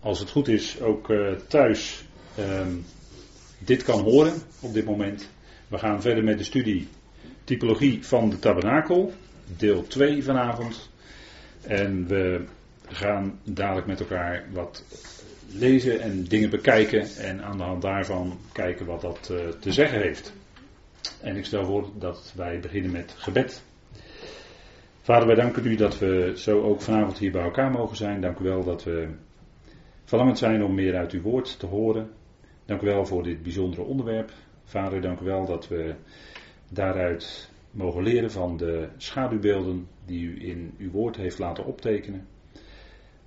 als het goed is, ook eh, thuis ehm, dit kan horen op dit moment. We gaan verder met de studie Typologie van de Tabernakel, deel 2 vanavond. En we gaan dadelijk met elkaar wat lezen en dingen bekijken en aan de hand daarvan kijken wat dat uh, te zeggen heeft. En ik stel voor dat wij beginnen met gebed. Vader, wij danken u dat we zo ook vanavond hier bij elkaar mogen zijn. Dank u wel dat we verlangend zijn om meer uit uw woord te horen. Dank u wel voor dit bijzondere onderwerp. Vader, dank u wel dat we daaruit mogen leren van de schaduwbeelden die u in uw woord heeft laten optekenen.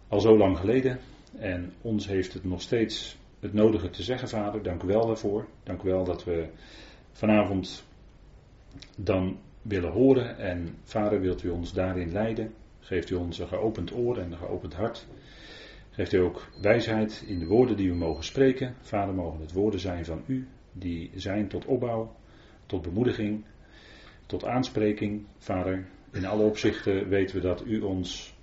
Al zo lang geleden. En ons heeft het nog steeds het nodige te zeggen, Vader. Dank u wel daarvoor. Dank u wel dat we vanavond dan willen horen. En Vader, wilt u ons daarin leiden? Geeft u ons een geopend oor en een geopend hart. Geeft u ook wijsheid in de woorden die we mogen spreken. Vader, mogen het woorden zijn van u, die zijn tot opbouw, tot bemoediging, tot aanspreking. Vader, in alle opzichten weten we dat u ons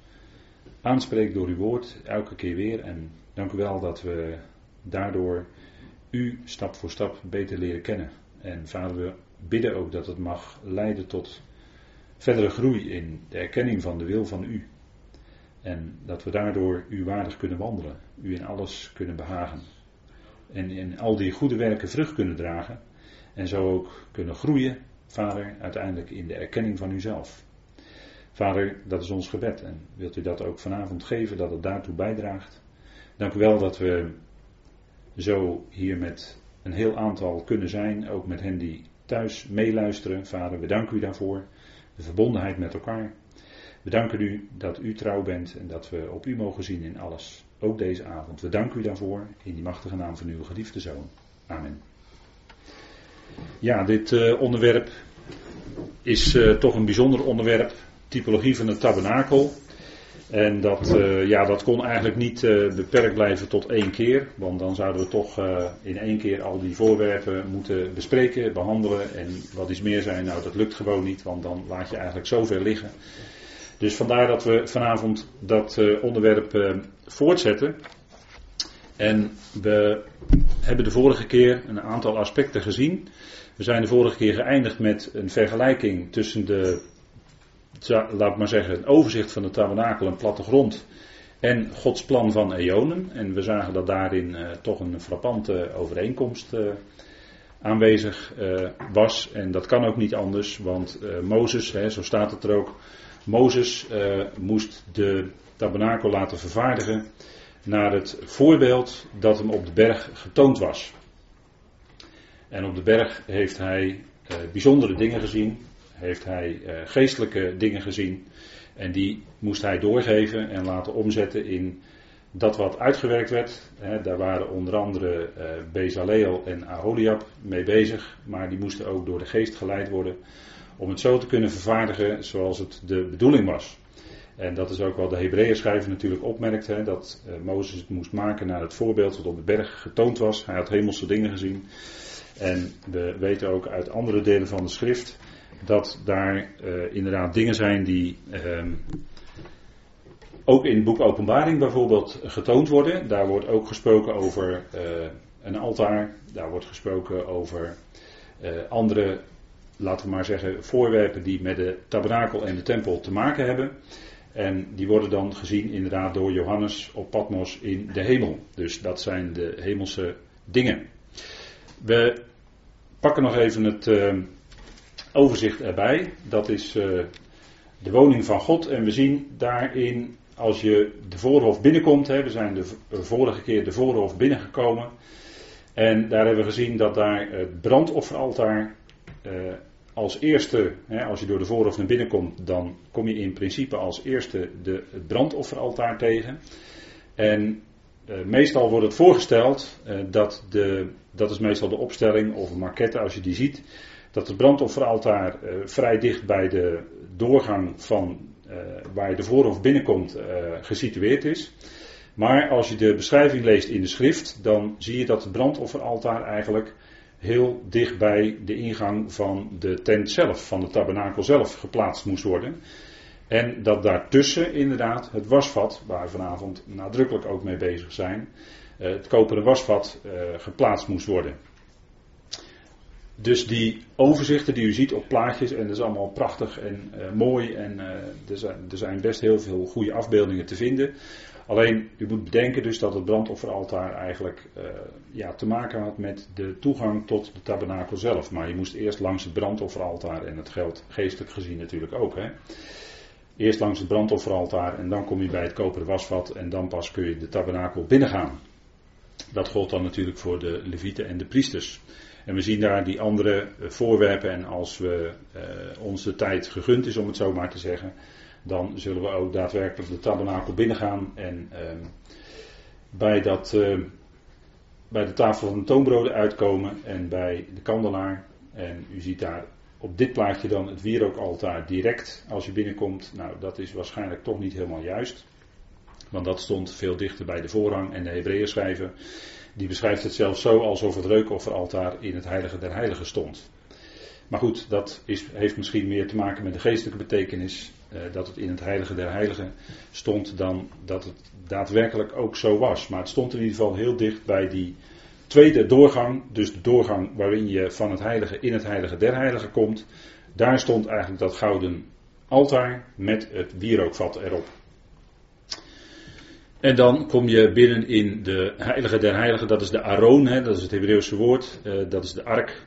aanspreekt door uw woord, elke keer weer. En dank u wel dat we daardoor u stap voor stap beter leren kennen. En vader, we bidden ook dat het mag leiden tot verdere groei in de erkenning van de wil van u. En dat we daardoor u waardig kunnen wandelen, u in alles kunnen behagen. En in al die goede werken vrucht kunnen dragen. En zo ook kunnen groeien, Vader, uiteindelijk in de erkenning van uzelf. Vader, dat is ons gebed. En wilt u dat ook vanavond geven, dat het daartoe bijdraagt. Dank u wel dat we zo hier met een heel aantal kunnen zijn, ook met hen die thuis meeluisteren. Vader, we danken u daarvoor. De verbondenheid met elkaar. We danken u dat u trouw bent en dat we op u mogen zien in alles. Ook deze avond. We danken u daarvoor in die machtige naam van uw geliefde zoon. Amen. Ja, dit uh, onderwerp is uh, toch een bijzonder onderwerp. Typologie van het tabernakel. En dat, uh, ja, dat kon eigenlijk niet beperkt blijven tot één keer. Want dan zouden we toch in één keer al die voorwerpen moeten bespreken, behandelen. En wat iets meer zijn, nou dat lukt gewoon niet. Want dan laat je eigenlijk zoveel liggen. Dus vandaar dat we vanavond dat onderwerp voortzetten. En we hebben de vorige keer een aantal aspecten gezien. We zijn de vorige keer geëindigd met een vergelijking tussen de laat maar zeggen, een overzicht van de tabernakel en plattegrond en Gods plan van eonen. En we zagen dat daarin uh, toch een frappante overeenkomst aanwezig was. En dat kan ook niet anders, want Mozes, zo staat het er ook, Mozes moest de tabernakel laten vervaardigen naar het voorbeeld dat hem op de berg getoond was. En op de berg heeft hij bijzondere dingen gezien, heeft hij uh, geestelijke dingen gezien. En die moest hij doorgeven en laten omzetten in dat wat uitgewerkt werd. Daar waren onder andere Bezaleel en Aholiab mee bezig. Maar die moesten ook door de geest geleid worden. Om het zo te kunnen vervaardigen zoals het de bedoeling was. En dat is ook wat de Hebreeën schrijver natuurlijk opmerkt. He, dat uh, Mozes het moest maken naar het voorbeeld dat op de berg getoond was. Hij had hemelse dingen gezien. En we weten ook uit andere delen van de schrift dat daar uh, inderdaad dingen zijn die uh, ook in het boek Openbaring bijvoorbeeld getoond worden. Daar wordt ook gesproken over uh, een altaar, daar wordt gesproken over eh, andere, laten we maar zeggen, voorwerpen die met de tabernakel en de tempel te maken hebben. En die worden dan gezien inderdaad door Johannes op Patmos in de hemel. Dus dat zijn de hemelse dingen. We pakken nog even het overzicht erbij. Dat is uh, de woning van God. En we zien daarin, als je de voorhof binnenkomt, hè, we zijn de vorige keer de voorhof binnengekomen. En daar hebben we gezien dat daar het brandofferaltaar als eerste, hè, als je door de voorhof naar binnen komt, dan kom je in principe als eerste de, het brandofferaltaar tegen. En uh, meestal wordt het voorgesteld dat de, dat is meestal de opstelling of een maquette als je die ziet, dat het brandofferaltaar uh, vrij dicht bij de doorgang van waar je de voorhof binnenkomt gesitueerd is. Maar als je de beschrijving leest in de schrift, dan zie je dat het brandofferaltaar eigenlijk heel dicht bij de ingang van de tent zelf, van de tabernakel zelf, geplaatst moest worden. En dat daartussen inderdaad het wasvat, waar we vanavond nadrukkelijk ook mee bezig zijn, eh, het koperen wasvat eh, geplaatst moest worden. Dus die overzichten die u ziet op plaatjes, en dat is allemaal prachtig en uh, mooi, en er, zijn, best heel veel goede afbeeldingen te vinden. Alleen, u moet bedenken dus dat het brandofferaltaar eigenlijk uh, ja, te maken had met de toegang tot de tabernakel zelf. Maar je moest eerst langs het brandofferaltaar, en dat geldt geestelijk gezien natuurlijk ook. Hè. Eerst langs het brandofferaltaar en dan kom je bij het koperen wasvat en dan pas kun je de tabernakel binnengaan. Dat gold dan natuurlijk voor de levieten en de priesters. En we zien daar die andere voorwerpen en als we uh, ons tijd gegund is om het zo maar te zeggen, dan zullen we ook daadwerkelijk de tabernakel binnengaan en uh, bij, dat, uh, bij de tafel van de toonbroden uitkomen en bij de kandelaar. En u ziet daar op dit plaatje dan het wierookaltaar direct als je binnenkomt. Nou, dat is waarschijnlijk toch niet helemaal juist. Want dat stond veel dichter bij de voorhang en de Hebreeën schrijven. Die beschrijft het zelfs zo alsof het reukofferaltaar in het heilige der heiligen stond. Maar goed, dat is, heeft misschien meer te maken met de geestelijke betekenis. Eh, dat het in het heilige der heiligen stond dan dat het daadwerkelijk ook zo was. Maar het stond in ieder geval heel dicht bij die tweede doorgang. Dus de doorgang waarin je van het heilige in het heilige der heiligen komt. Daar stond eigenlijk dat gouden altaar met het wierookvat erop. En dan kom je binnen in de heilige der heiligen, dat is de Aron, hè, dat is het Hebreeuwse woord, uh, dat is de ark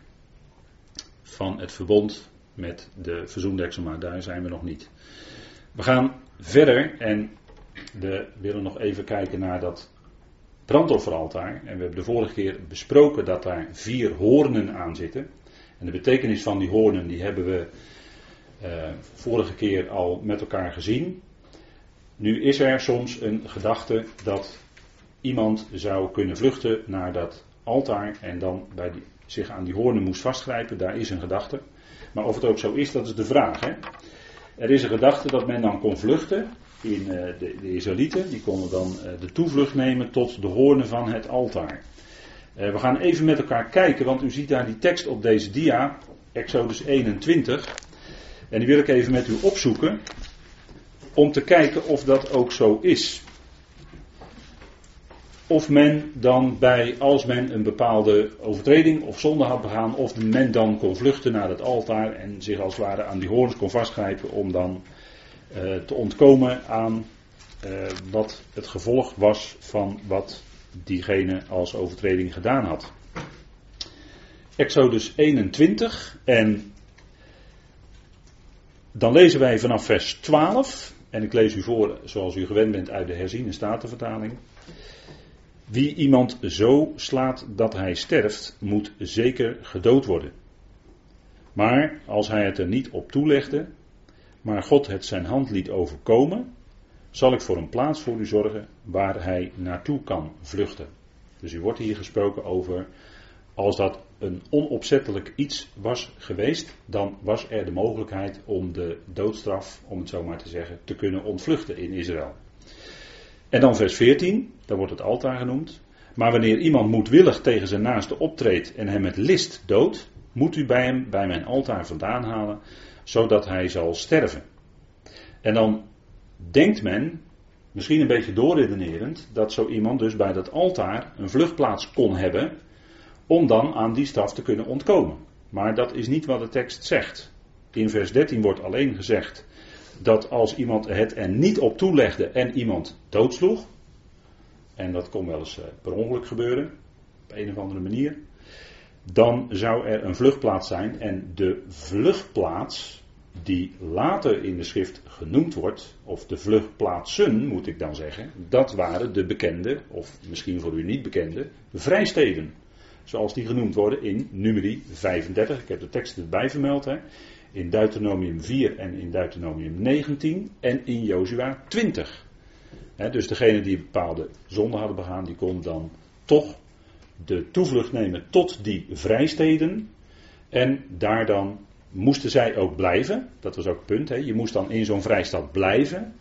van het verbond met de verzoendeksel, maar daar zijn we nog niet. We gaan verder en we willen nog even kijken naar dat brandofferaltaar. En we hebben de vorige keer besproken dat daar vier hoornen aan zitten. En de betekenis van die hoornen die hebben we uh, vorige keer al met elkaar gezien. Nu is er soms een gedachte dat iemand zou kunnen vluchten naar dat altaar en dan bij zich aan die hoornen moest vastgrijpen. Daar is een gedachte. Maar of het ook zo is, dat is de vraag. Hè? Er is een gedachte dat men dan kon vluchten. In uh, de, de Israëlieten, die konden dan uh, de toevlucht nemen tot de hoornen van het altaar. Uh, we gaan even met elkaar kijken, want u ziet daar die tekst op deze dia, Exodus 21. En die wil ik even met u opzoeken om te kijken of dat ook zo is. Of men dan bij, als men een bepaalde overtreding of zonde had begaan, of men dan kon vluchten naar het altaar en zich als het ware aan die hoorns kon vastgrijpen om dan uh, te ontkomen aan uh, wat het gevolg was van wat diegene als overtreding gedaan had. Exodus 21 en dan lezen wij vanaf vers 12. En ik lees u voor, zoals u gewend bent, uit de herziene statenvertaling. Wie iemand zo slaat dat hij sterft, moet zeker gedood worden. Maar als hij het er niet op toelegde, maar God het zijn hand liet overkomen, zal ik voor een plaats voor u zorgen waar hij naartoe kan vluchten. Dus u wordt hier gesproken over als dat een onopzettelijk iets was geweest, dan was er de mogelijkheid om de doodstraf, om het zo maar te zeggen, te kunnen ontvluchten in Israël. En dan vers 14, daar wordt het altaar genoemd. Maar wanneer iemand moedwillig tegen zijn naaste optreedt en hem met list doodt, moet u bij hem bij mijn altaar vandaan halen, zodat hij zal sterven. En dan denkt men, misschien een beetje doorredenerend, dat zo iemand dus bij dat altaar een vluchtplaats kon hebben om dan aan die straf te kunnen ontkomen. Maar dat is niet wat de tekst zegt. In vers 13 wordt alleen gezegd dat als iemand het er niet op toelegde en iemand doodsloeg, en dat kon wel eens eh, per ongeluk gebeuren, op een of andere manier, dan zou er een vluchtplaats zijn en de vluchtplaats die later in de schrift genoemd wordt, of de vluchtplaatsen moet ik dan zeggen, dat waren de bekende, of misschien voor u niet bekende, vrijsteden zoals die genoemd worden in Numeri 35. Ik heb de tekst erbij vermeld. Hè. In Deuteronomium 4 en in Deuteronomium 19 en in Jozua 20. dus degenen die bepaalde zonden hadden begaan, die konden dan toch de toevlucht nemen tot die vrijsteden. En daar dan moesten zij ook blijven. Dat was ook het punt. Je moest dan in zo'n vrijstad blijven.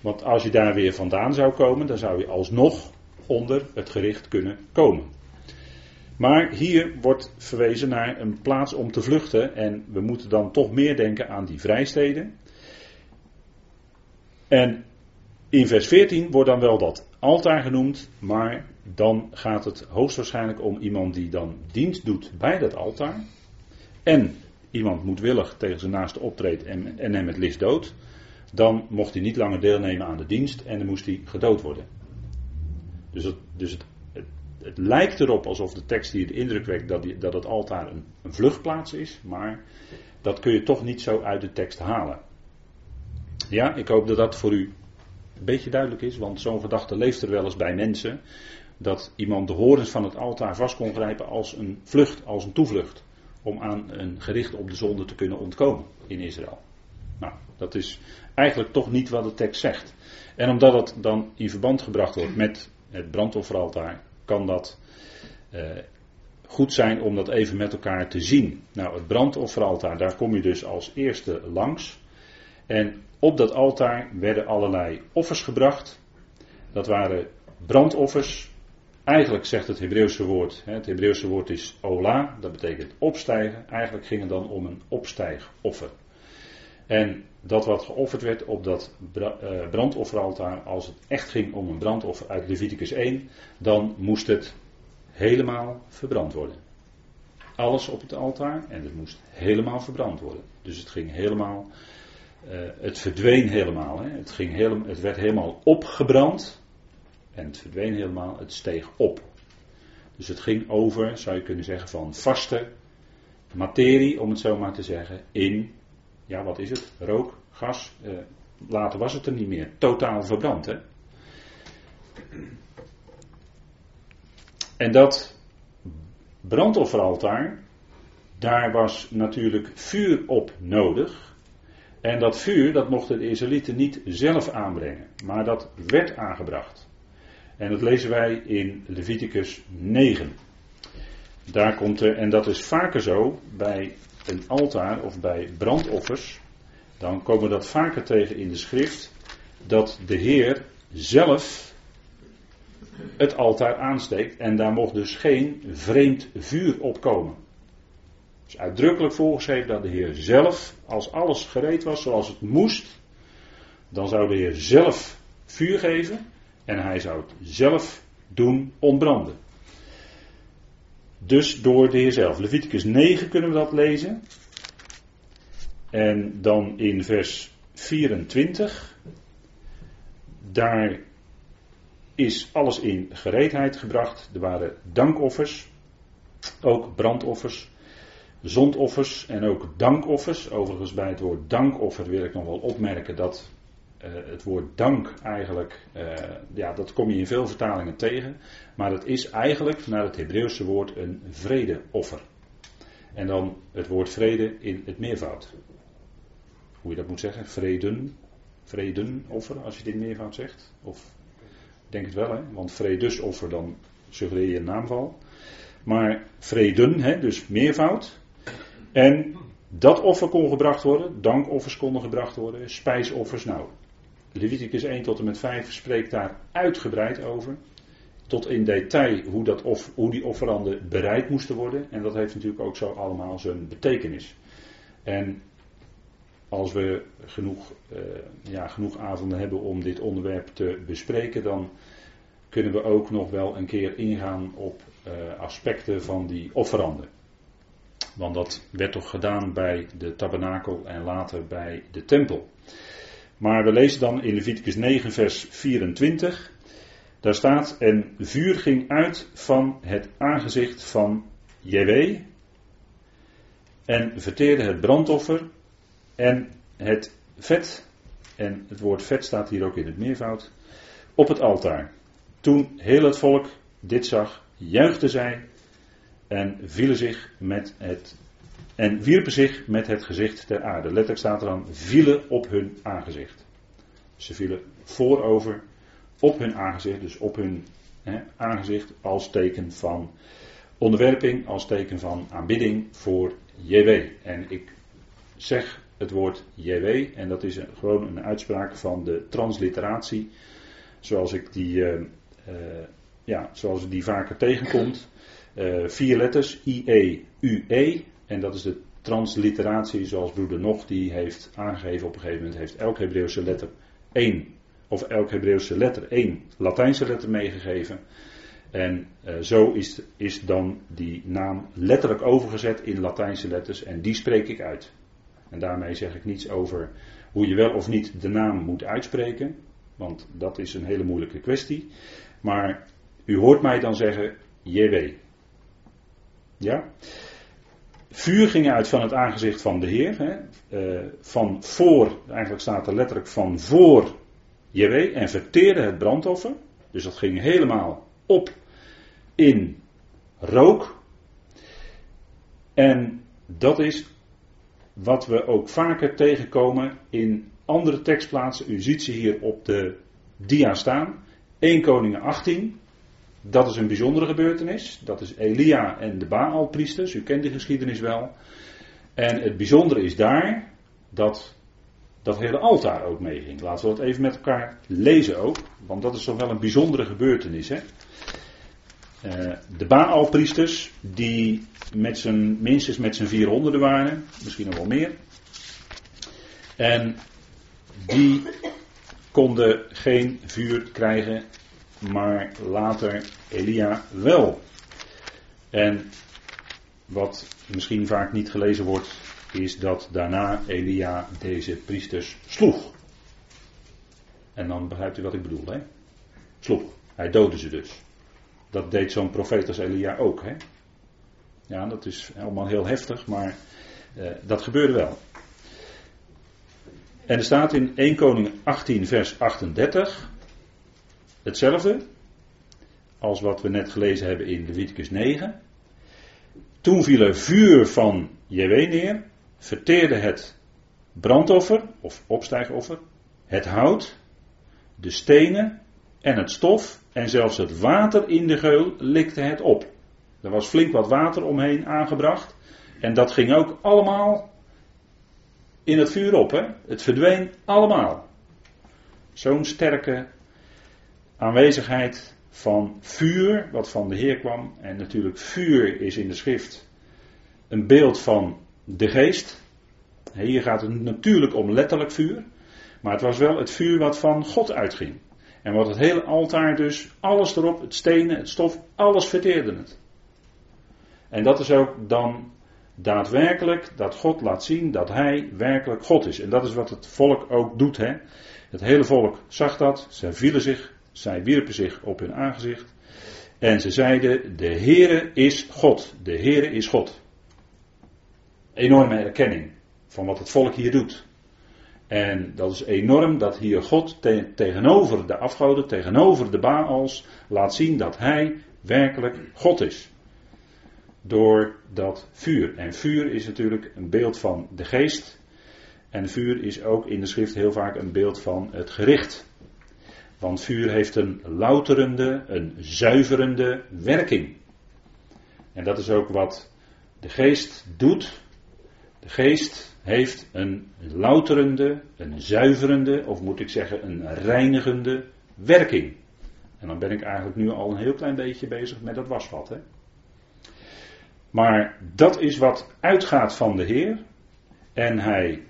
Want als je daar weer vandaan zou komen, dan zou je alsnog onder het gericht kunnen komen. Maar hier wordt verwezen naar een plaats om te vluchten. En we moeten dan toch meer denken aan die vrijsteden. En in vers 14 wordt dan wel dat altaar genoemd, maar dan gaat het hoogstwaarschijnlijk om iemand die dan dienst doet bij dat altaar. En iemand moedwillig tegen zijn naaste optreedt en, en hem het liefst dood. Dan mocht hij niet langer deelnemen aan de dienst en dan moest hij gedood worden. Dus, het, dus het, het, lijkt erop alsof de tekst hier de indruk wekt dat, dat het altaar een, een vluchtplaats is, maar dat kun je toch niet zo uit de tekst halen. Ja, ik hoop dat dat voor u een beetje duidelijk is, want zo'n gedachte leeft er wel eens bij mensen. Dat iemand de horens van het altaar vast kon grijpen als een vlucht, als een toevlucht. Om aan een gericht op de zonde te kunnen ontkomen in Israël. Nou, dat is eigenlijk toch niet wat de tekst zegt. En omdat het dan in verband gebracht wordt met het brandofferaltaar, kan dat eh, goed zijn om dat even met elkaar te zien. Nou, het brandofferaltaar, daar kom je dus als eerste langs. En op dat altaar werden allerlei offers gebracht. Dat waren brandoffers. Eigenlijk zegt het Hebreeuwse woord, het Hebreeuwse woord is ola, dat betekent opstijgen. Eigenlijk ging het dan om een opstijgoffer. En dat wat geofferd werd op dat eh, brandofferaltaar, als het echt ging om een brandoffer uit Leviticus 1, dan moest het helemaal verbrand worden. Alles op het altaar en het moest helemaal verbrand worden. Dus het ging helemaal uh, het verdween helemaal. Hè. Het, ging helemaal, het werd helemaal opgebrand. En het verdween helemaal. Het steeg op. Dus het ging over, zou je kunnen zeggen, van vaste materie, om het zo maar te zeggen, in, ja wat is het? Rook, gas. Uh, later was het er niet meer. Totaal verbrand. Hè. En dat brandofferaltaar, daar was natuurlijk vuur op nodig. En dat vuur, dat mochten de Israëlieten niet zelf aanbrengen, maar dat werd aangebracht. En dat lezen wij in Leviticus 9. Daar komt er, en dat is vaker zo bij een altaar of bij brandoffers, dan komen we dat vaker tegen in de schrift, dat de Heer zelf het altaar aansteekt en daar mocht dus geen vreemd vuur op komen is uitdrukkelijk voorgeschreven dat de Heer zelf, als alles gereed was zoals het moest, dan zou de Heer zelf vuur geven en hij zou het zelf doen ontbranden. Dus door de Heer zelf. Leviticus 9 kunnen we dat lezen. En dan in vers 24. Daar is alles in gereedheid gebracht. Er waren dankoffers, ook brandoffers zondoffers en ook dankoffers. Overigens bij het woord dankoffer wil ik nog wel opmerken dat het woord dank eigenlijk, uh, ja, dat kom je in veel vertalingen tegen. Maar het is eigenlijk naar het Hebreeuwse woord een vredeoffer. En dan het woord vrede in het meervoud. Hoe je dat moet zeggen, vreden, vredenoffer als je dit meervoud zegt. Of denk het wel, hè? want vredesoffer dan suggereer je een naamval. Maar vreden, hè, dus meervoud, en dat offer kon gebracht worden, dankoffers konden gebracht worden, spijsoffers. Nou, Leviticus 1 tot en met 5 spreekt daar uitgebreid over. Tot in detail hoe, dat of, hoe die offeranden bereid moesten worden. En dat heeft natuurlijk ook zo allemaal zijn betekenis. En als we genoeg, uh, ja, genoeg avonden hebben om dit onderwerp te bespreken, dan kunnen we ook nog wel een keer ingaan op uh, aspecten van die offeranden. Want dat werd toch gedaan bij de tabernakel en later bij de tempel. Maar we lezen dan in Leviticus 9, vers 24. Daar staat: En vuur ging uit van het aangezicht van JW. En verteerde het brandoffer en het vet. En het woord vet staat hier ook in het meervoud. Op het altaar. Toen heel het volk dit zag, juichte zij en vielen zich met het en wierpen zich met het gezicht ter aarde. Letterlijk staat er dan vielen op hun aangezicht. Ze vielen voorover op hun aangezicht, dus op hun aangezicht als teken van onderwerping, als teken van aanbidding voor JW. En ik zeg het woord JW en dat is gewoon een uitspraak van de transliteratie, zoals ik die, uh, uh, ja, zoals die vaker tegenkomt. Uh, vier letters, I-E, U-E. En dat is de transliteratie zoals broeder Nog die heeft aangegeven op een gegeven moment. Heeft elke Hebreeuwse letter één, of elk Hebreeuwse letter één Latijnse letter meegegeven. En uh, zo is, is dan die naam letterlijk overgezet in Latijnse letters en die spreek ik uit. En daarmee zeg ik niets over hoe je wel of niet de naam moet uitspreken, want dat is een hele moeilijke kwestie. Maar u hoort mij dan zeggen JW. Ja? Vuur ging uit van het aangezicht van de Heer. Hè? Uh, van voor, eigenlijk staat er letterlijk van voor JW en verteerde het brandoffer. Dus dat ging helemaal op in rook. En dat is wat we ook vaker tegenkomen in andere tekstplaatsen. U ziet ze hier op de dia staan. 1 Koningen 18. Dat is een bijzondere gebeurtenis. Dat is Elia en de Baalpriesters. U kent die geschiedenis wel. En het bijzondere is daar dat dat hele altaar ook meeging. Laten we dat even met elkaar lezen ook. Want dat is toch wel een bijzondere gebeurtenis. Hè? Uh, de Baalpriesters, die met zijn, minstens met zijn 400 waren, misschien nog wel meer. En die konden geen vuur krijgen, maar later Elia wel. En wat misschien vaak niet gelezen wordt, is dat daarna Elia deze priesters sloeg. En dan begrijpt u wat ik bedoel, hè? Sloeg. Hij doodde ze dus. Dat deed zo'n profeet als Elia ook, hè? Ja, dat is allemaal heel heftig, maar uh, dat gebeurde wel. En er staat in 1 Koning 18, vers 38 hetzelfde als wat we net gelezen hebben in Leviticus 9. Toen viel er vuur van JW neer, verteerde het brandoffer of opstijgoffer, het hout, de stenen en het stof en zelfs het water in de geul likte het op. Er was flink wat water omheen aangebracht en dat ging ook allemaal in het vuur op. Hè? Het verdween allemaal. Zo'n sterke aanwezigheid van vuur, wat van de Heer kwam. En natuurlijk, vuur is in de schrift een beeld van de geest. Hier gaat het natuurlijk om letterlijk vuur. Maar het was wel het vuur wat van God uitging. En wat het hele altaar dus, alles erop, het stenen, het stof, alles verteerde het. En dat is ook dan daadwerkelijk dat God laat zien dat Hij werkelijk God is. En dat is wat het volk ook doet. Hè? Het hele volk zag dat, zij vielen zich, zij wierpen zich op hun aangezicht. En ze zeiden, de Heere is God, de Heere is God. Enorme erkenning van wat het volk hier doet. En dat is enorm dat hier God tegenover de afgoden, tegenover de Baals, laat zien dat Hij werkelijk God is door dat vuur. En vuur is natuurlijk een beeld van de geest. En vuur is ook in de schrift heel vaak een beeld van het gericht. Want vuur heeft een louterende, een zuiverende werking. En dat is ook wat de geest doet. De geest heeft een louterende, een zuiverende, of moet ik zeggen een reinigende werking. En dan ben ik eigenlijk nu al een heel klein beetje bezig met dat wasvat. Hè? Maar dat is wat uitgaat van de Heer. En hij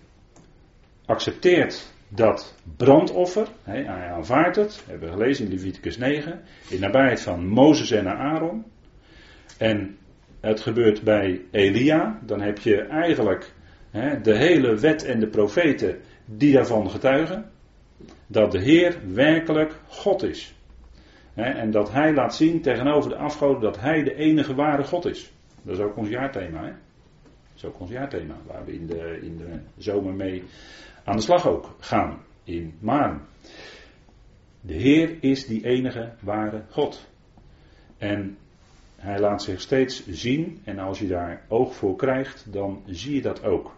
accepteert dat brandoffer. Hij aanvaardt het. We hebben gelezen in Leviticus 9. In nabijheid van Mozes en Aaron. En het gebeurt bij Elia. Dan heb je eigenlijk de hele wet en de profeten die daarvan getuigen. Dat de Heer werkelijk God is. En dat hij laat zien tegenover de afgoden dat hij de enige ware God is. Dat is ook ons jaarthema. Hè? Dat is ook ons jaarthema. Waar we in de, in de zomer mee aan de slag ook gaan. In Maan. De Heer is die enige ware God. En hij laat zich steeds zien. En als je daar oog voor krijgt, dan zie je dat ook.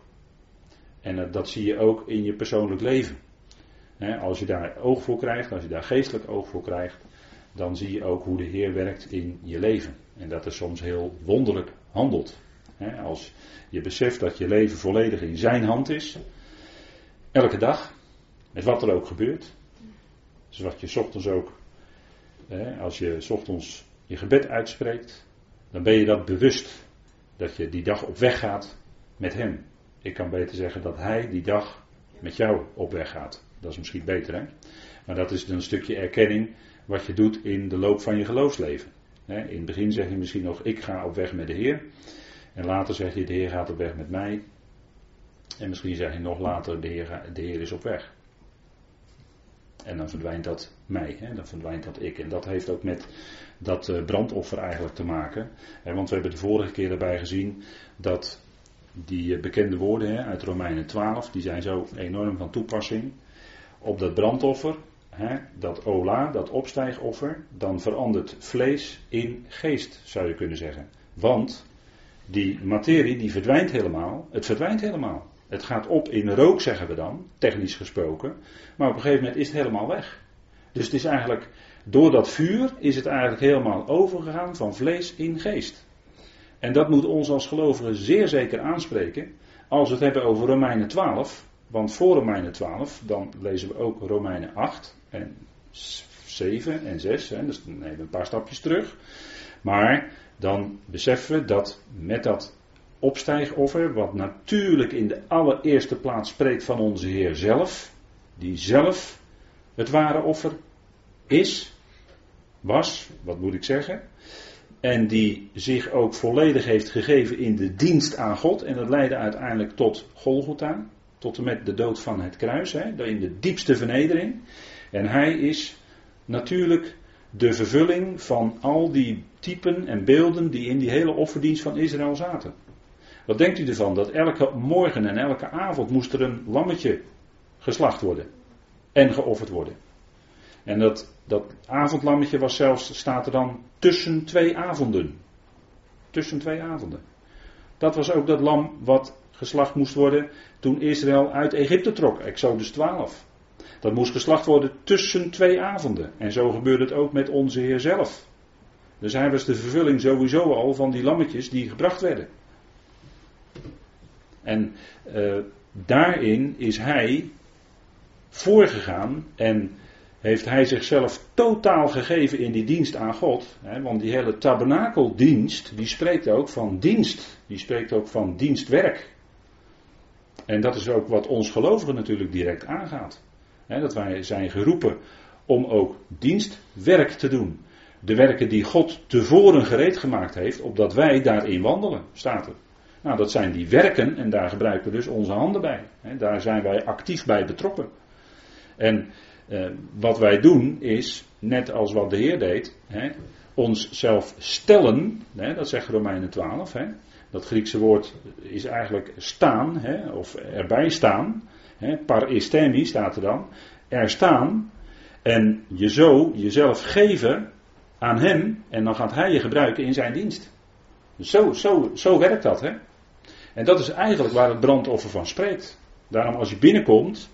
En dat zie je ook in je persoonlijk leven. Als je daar oog voor krijgt, als je daar geestelijk oog voor krijgt, dan zie je ook hoe de Heer werkt in je leven. En dat er soms heel wonderlijk handelt. Als je beseft dat je leven volledig in zijn hand is, elke dag, met wat er ook gebeurt. Dus wat je ochtends ook, als je ochtends je gebed uitspreekt, dan ben je dat bewust. Dat je die dag op weg gaat met hem. Ik kan beter zeggen dat hij die dag met jou op weg gaat. Dat is misschien beter, hè? Maar dat is een stukje erkenning wat je doet in de loop van je geloofsleven. In het begin zeg je misschien nog: Ik ga op weg met de Heer. En later zeg je: De Heer gaat op weg met mij. En misschien zeg je nog later: De Heer, de is op weg. En dan verdwijnt dat mij, hè? dan verdwijnt dat ik. En dat heeft ook met dat eh, brandoffer eigenlijk te maken. Want we hebben de vorige keer erbij gezien dat die eh, bekende woorden hè, uit Romeinen 12, die zijn zo enorm van toepassing. Op dat brandoffer, hè, dat ola, dat opstijgoffer, dan verandert vlees in geest, zou je kunnen zeggen. Want die materie die verdwijnt helemaal, het verdwijnt helemaal. Het gaat op in rook, zeggen we dan, technisch gesproken. Maar op een gegeven moment is het helemaal weg. Dus het is eigenlijk, door dat vuur is het eigenlijk helemaal overgegaan van vlees in geest. En dat moet ons als gelovigen zeer zeker aanspreken. Als we het hebben over Romeinen 12. Want voor Romeinen 12, dan lezen we ook Romeinen 8 en 7 en 6. Hè, dus dan nemen we een paar stapjes terug. Maar dan beseffen we dat met dat opstijgoffer, wat natuurlijk in de allereerste plaats spreekt van onze Heer zelf, die zelf het ware offer is, was, wat moet ik zeggen, en die zich ook volledig heeft gegeven in de dienst aan God, en dat leidde uiteindelijk tot Golgotha, tot en met de dood van het kruis, hè, in de diepste vernedering. En hij is natuurlijk de vervulling van al die typen en beelden die in die hele offerdienst van Israël zaten. Wat denkt u ervan? Dat elke morgen en elke avond moest er een lammetje geslacht worden. En geofferd worden. En dat, dat avondlammetje was zelfs, staat er dan, tussen twee avonden. Tussen twee avonden. Dat was ook dat lam wat geslacht moest worden toen Israël uit Egypte trok, Exodus 12. Dat moest geslacht worden tussen twee avonden. En zo gebeurde het ook met onze Heer zelf. Dus hij was de vervulling sowieso al van die lammetjes die gebracht werden. En uh, daarin is hij voorgegaan en heeft hij zichzelf totaal gegeven in die dienst aan God. Hè, want die hele tabernakeldienst, die spreekt ook van dienst. Die spreekt ook van dienstwerk. En dat is ook wat ons gelovigen natuurlijk direct aangaat. Hè, dat wij zijn geroepen om ook dienstwerk te doen. De werken die God tevoren gereed gemaakt heeft, opdat wij daarin wandelen, staat er. Nou, dat zijn die werken en daar gebruiken we dus onze handen bij. daar zijn wij actief bij betrokken. En eh, wat wij doen is, net als wat de Heer deed, onszelf stellen, dat zegt Romeinen 12. Hè, dat Griekse woord is eigenlijk staan, of erbij staan. Par estemi staat er dan. Er staan en je zo jezelf geven aan Hem en dan gaat Hij je gebruiken in zijn dienst. zo, zo, zo werkt dat. Hè? En dat is eigenlijk waar het brandoffer van spreekt. Daarom als je binnenkomt,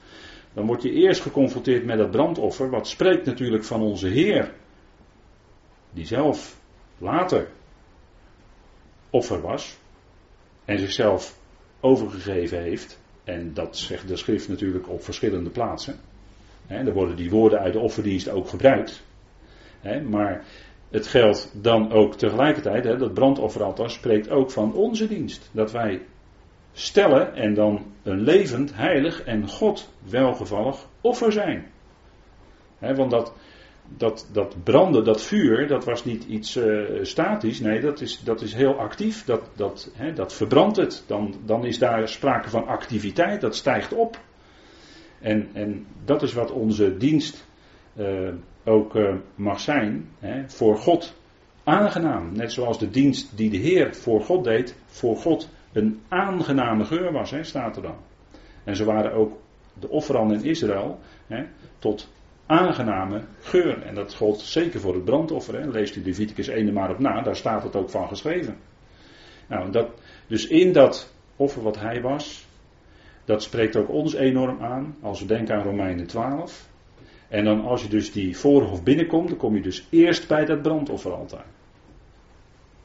dan word je eerst geconfronteerd met dat brandoffer, wat spreekt natuurlijk van onze Heer, die zelf later offer was en zichzelf overgegeven heeft. En dat zegt de schrift natuurlijk op verschillende plaatsen. er worden die woorden uit de offerdienst ook gebruikt. maar het geldt dan ook tegelijkertijd, hè, dat brandofferaltaar spreekt ook van onze dienst. Dat wij stellen en dan een levend, heilig en God welgevallig offer zijn. want dat, dat, dat branden, dat vuur, dat was niet iets uh, statisch. Nee, dat is, dat is heel actief. Dat, dat, dat verbrandt het. Dan, dan is daar sprake van activiteit. Dat stijgt op. En, en dat is wat onze dienst uh, ook uh, mag zijn. voor God aangenaam. Net zoals de dienst die de Heer voor God deed, voor God een aangename geur was, hè, staat er dan. En ze waren ook de offeranden in Israël hè, tot aangename geur. En dat gold zeker voor het brandoffer. Hè. Leest u Leviticus 1 maar op na, daar staat het ook van geschreven. Nou, dat, dus in dat offer wat hij was, dat spreekt ook ons enorm aan, als we denken aan Romeinen 12. En dan als je dus die voorhof binnenkomt, dan kom je dus eerst bij dat brandofferaltaar.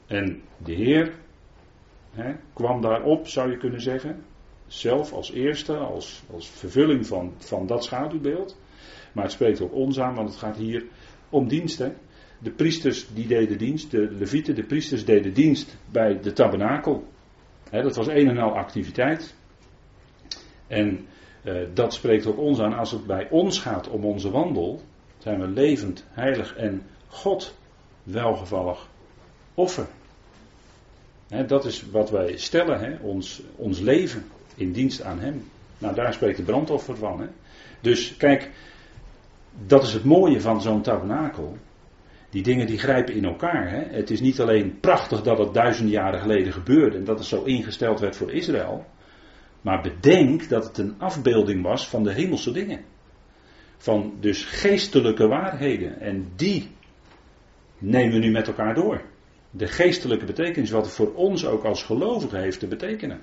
En de Heer hè, kwam daarop, zou je kunnen zeggen. Zelf als eerste, als, als vervulling van, van dat schaduwbeeld. Maar het spreekt ook ons aan, want het gaat hier om diensten. De priesters die deden dienst, de levieten, de priesters deden dienst bij de tabernakel. dat was een en al activiteit. En dat spreekt ook ons aan. Als het bij ons gaat om onze wandel, zijn we levend, heilig en God welgevallig offer. dat is wat wij stellen, ons, ons leven in dienst aan Hem. Nou, daar spreekt de brandoffer van. Dus kijk, dat is het mooie van zo'n tabernakel. Die dingen die grijpen in elkaar. Het is niet alleen prachtig dat het duizend jaren geleden gebeurde en dat het zo ingesteld werd voor Israël. Maar bedenk dat het een afbeelding was van de hemelse dingen. Van dus geestelijke waarheden. En die nemen we nu met elkaar door. De geestelijke betekenis, wat het voor ons ook als gelovigen heeft te betekenen.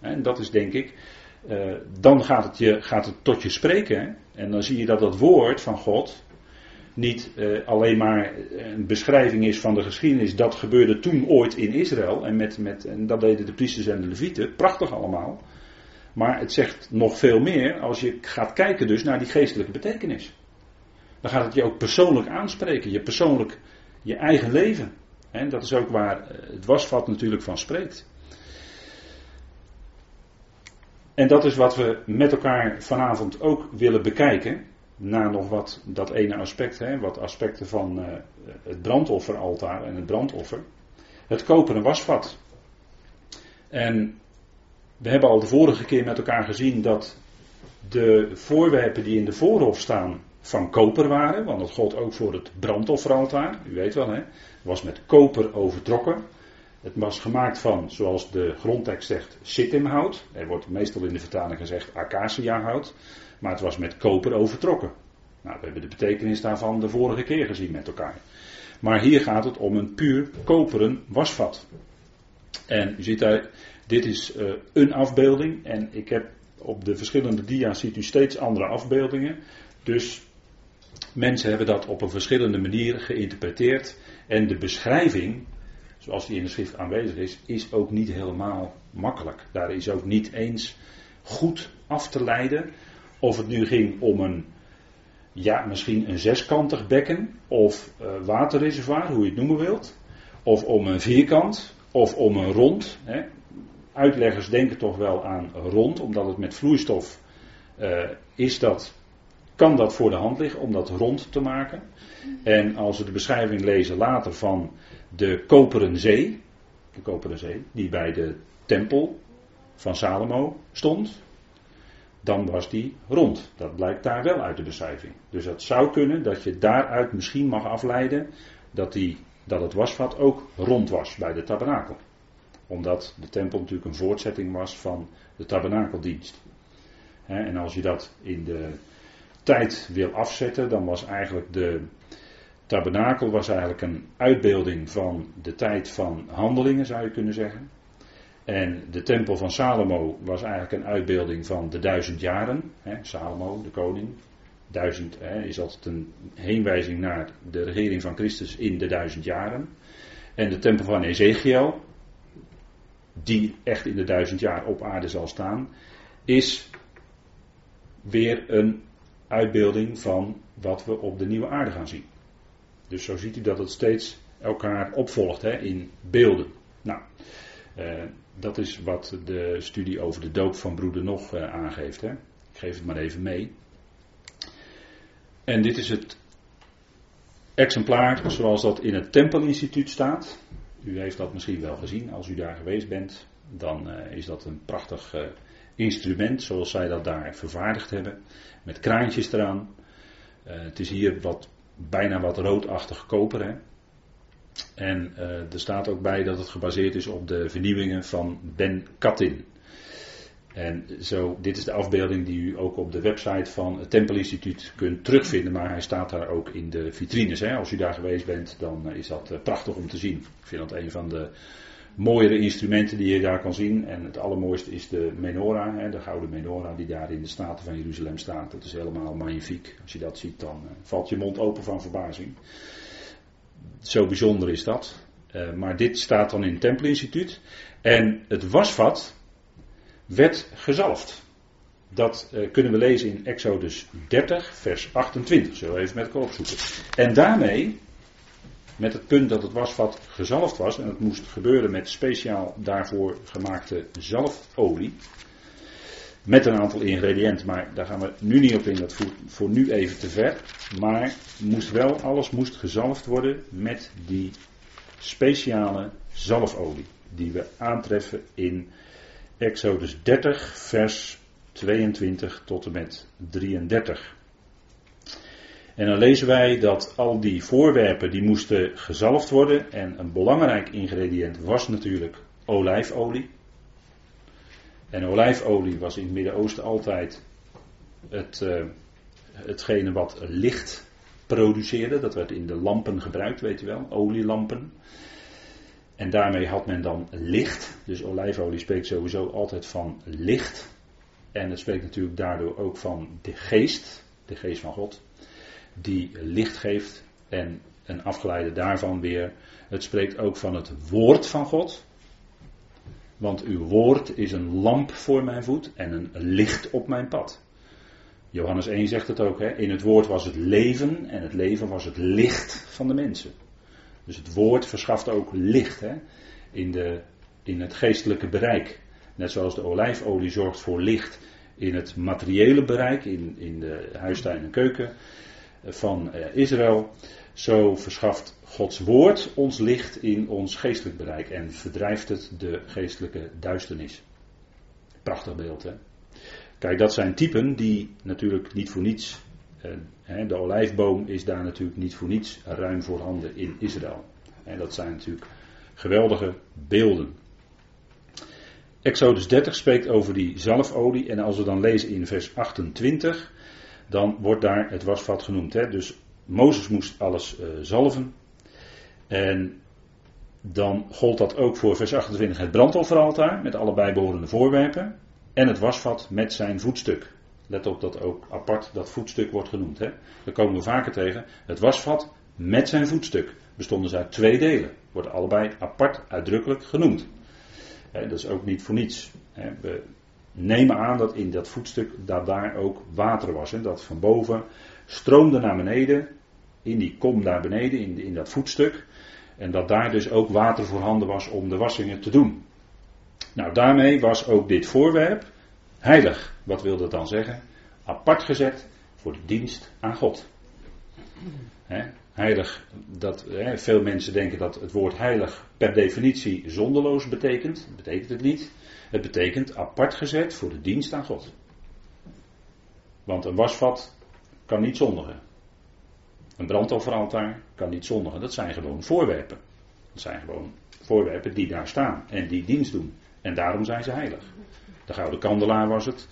En dat is denk ik, uh, dan gaat het, je, gaat het tot je spreken. En dan zie je dat dat woord van God niet uh, alleen maar een beschrijving is van de geschiedenis. Dat gebeurde toen ooit in Israël. En, met, met, en dat deden de priesters en de levieten. Prachtig allemaal. Maar het zegt nog veel meer als je gaat kijken dus naar die geestelijke betekenis. Dan gaat het je ook persoonlijk aanspreken. Je persoonlijk, je eigen leven. En dat is ook waar het wasvat natuurlijk van spreekt. En dat is wat we met elkaar vanavond ook willen bekijken. Na nog wat dat ene aspect, hè, wat aspecten van uh, het brandofferaltaar en het brandoffer. Het koperen wasvat. En we hebben al de vorige keer met elkaar gezien dat de voorwerpen die in de voorhof staan van koper waren, want dat gold ook voor het brandofferaltaar. U weet wel, hè, was met koper overtrokken. Het was gemaakt van, zoals de grondtekst zegt, sitimhout. Er wordt meestal in de vertaling gezegd acaciahout. Maar het was met koper overtrokken. Nou, we hebben de betekenis daarvan de vorige keer gezien met elkaar. Maar hier gaat het om een puur koperen wasvat. En u ziet daar, dit is uh, een afbeelding. En ik heb op de verschillende dia's ziet u steeds andere afbeeldingen. Dus mensen hebben dat op een verschillende manier geïnterpreteerd. En de beschrijving zoals die in de schrift aanwezig is, is ook niet helemaal makkelijk. Daar is ook niet eens goed af te leiden of het nu ging om een, ja, misschien een zeskantig bekken of uh, waterreservoir, hoe je het noemen wilt, of om een vierkant of om een rond. Hè. Uitleggers denken toch wel aan rond, omdat het met vloeistof uh, is dat, kan dat voor de hand liggen om dat rond te maken. En als we de beschrijving lezen later van de koperen zee, de koperen zee, die bij de tempel van Salomo stond, dan was die rond. Dat blijkt daar wel uit de beschrijving. Dus het zou kunnen dat je daaruit misschien mag afleiden dat, die, dat het wasvat ook rond was bij de tabernakel. Omdat de tempel natuurlijk een voortzetting was van de tabernakeldienst. En als je dat in de tijd wil afzetten, dan was eigenlijk de, tabernakel was eigenlijk een uitbeelding van de tijd van handelingen, zou je kunnen zeggen. En de tempel van Salomo was eigenlijk een uitbeelding van de duizend jaren. Hè, Salomo, de koning. Duizend hè, is altijd een heenwijzing naar de regering van Christus in de duizend jaren. En de tempel van Ezekiel, die echt in de duizend jaar op aarde zal staan, is weer een uitbeelding van wat we op de nieuwe aarde gaan zien. Dus zo ziet u dat het steeds elkaar opvolgt hè, in beelden. Nou, uh, dat is wat de studie over de doop van broeder nog uh, aangeeft. Hè. Ik geef het maar even mee. En dit is het exemplaar zoals dat in het Tempelinstituut staat. U heeft dat misschien wel gezien als u daar geweest bent. Dan uh, is dat een prachtig instrument zoals zij dat daar vervaardigd hebben. Met kraantjes eraan. het is hier wat bijna wat roodachtig koper. Hè? En uh, er staat ook bij dat het gebaseerd is op de vernieuwingen van Ben Katin. En zo, dit is de afbeelding die u ook op de website van het Tempelinstituut kunt terugvinden. Maar hij staat daar ook in de vitrines. Hè. Als u daar geweest bent, dan is dat uh, prachtig om te zien. Ik vind dat een van de mooiere instrumenten die je daar kan zien. En het allermooiste is de menorah, hè, de gouden menorah die daar in de Staten van Jeruzalem staat. Dat is helemaal magnifiek. Als je dat ziet, dan valt je mond open van verbazing. Zo bijzonder is dat. Uh, maar dit staat dan in het Tempelinstituut. En het wasvat werd gezalfd. Dat uh, kunnen we lezen in Exodus 30, vers 28. Zullen we even met elkaar opzoeken. En daarmee met het punt dat het wasvat gezalfd was. En het moest gebeuren met speciaal daarvoor gemaakte zalfolie. Met een aantal ingrediënten, maar daar gaan we nu niet op in, dat voert voor nu even te ver. Maar moest wel, alles moest gezalfd worden met die speciale zalfolie die we aantreffen in Exodus 30, vers 22 tot en met 33. En dan lezen wij dat al die voorwerpen die moesten gezalfd worden en een belangrijk ingrediënt was natuurlijk olijfolie. En olijfolie was in het Midden-Oosten altijd het, uh, hetgene wat licht produceerde. Dat werd in de lampen gebruikt, weet je wel, olielampen. En daarmee had men dan licht. Dus olijfolie spreekt sowieso altijd van licht. En het spreekt natuurlijk daardoor ook van de geest, de geest van God, die licht geeft. En een afgeleide daarvan weer, het spreekt ook van het woord van God. Want uw woord is een lamp voor mijn voet en een licht op mijn pad. Johannes 1 zegt het ook, hè? in het woord was het leven en het leven was het licht van de mensen. Dus het woord verschaft ook licht hè? In, de, in het geestelijke bereik. Net zoals de olijfolie zorgt voor licht in het materiële bereik, in, in de huistuin en keuken van eh, Israël. Zo verschaft Gods woord ons licht in ons geestelijk bereik en verdrijft het de geestelijke duisternis. Prachtig beeld, hè? Kijk, dat zijn typen die natuurlijk niet voor niets. Eh, de olijfboom is daar natuurlijk niet voor niets ruim voorhanden in Israël. En dat zijn natuurlijk geweldige beelden. Exodus 30 spreekt over die zalfolie. En als we dan lezen in vers 28, dan wordt daar het wasvat genoemd. Hè? Dus Mozes moest alles uh, zalven. En dan gold dat ook voor vers 28 het brandofferaltaar met alle bijbehorende voorwerpen. En het wasvat met zijn voetstuk. Let op dat ook apart dat voetstuk wordt genoemd. Hè? Daar komen we vaker tegen. Het wasvat met zijn voetstuk. Bestonden ze uit twee delen. Worden allebei apart uitdrukkelijk genoemd. dat is ook niet voor niets. we nemen aan dat in dat voetstuk dat daar ook water was. Hè? Dat van boven stroomde naar beneden. In die kom daar beneden, in, in dat voetstuk. En dat daar dus ook water voorhanden was om de wassingen te doen. Nou, daarmee was ook dit voorwerp heilig. Wat wil dat dan zeggen? Apart gezet voor de dienst aan God. heilig, dat, veel mensen denken dat het woord heilig per definitie zonderloos betekent. Dat betekent het niet. Het betekent apart gezet voor de dienst aan God. Want een wasvat kan niet zondigen. Een brandofferaltaar kan niet zondigen. Dat zijn gewoon voorwerpen. Dat zijn gewoon voorwerpen die daar staan en die dienst doen. En daarom zijn ze heilig. De gouden kandelaar was het,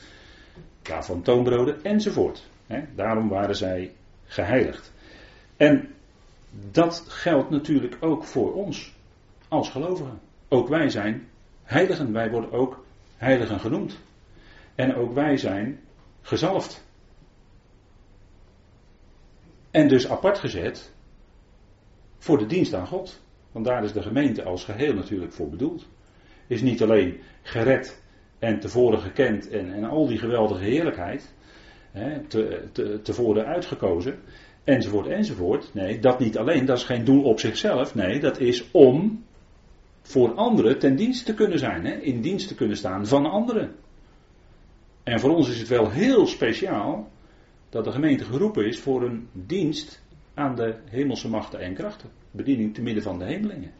tafel van toonbroden enzovoort. daarom waren zij geheiligd. En dat geldt natuurlijk ook voor ons als gelovigen. Ook wij zijn heiligen. Wij worden ook heiligen genoemd. En ook wij zijn gezalfd. En dus apart gezet voor de dienst aan God. Want daar is de gemeente als geheel natuurlijk voor bedoeld. Is niet alleen gered en tevoren gekend en, en al die geweldige heerlijkheid. Hè, te, te, tevoren uitgekozen. Enzovoort, enzovoort. Nee, dat niet alleen. Dat is geen doel op zichzelf. Nee, dat is om voor anderen ten dienste te kunnen zijn. Hè, in dienst te kunnen staan van anderen. En voor ons is het wel heel speciaal dat de gemeente geroepen is voor een dienst aan de hemelse machten en krachten. Bediening te midden van de hemelingen.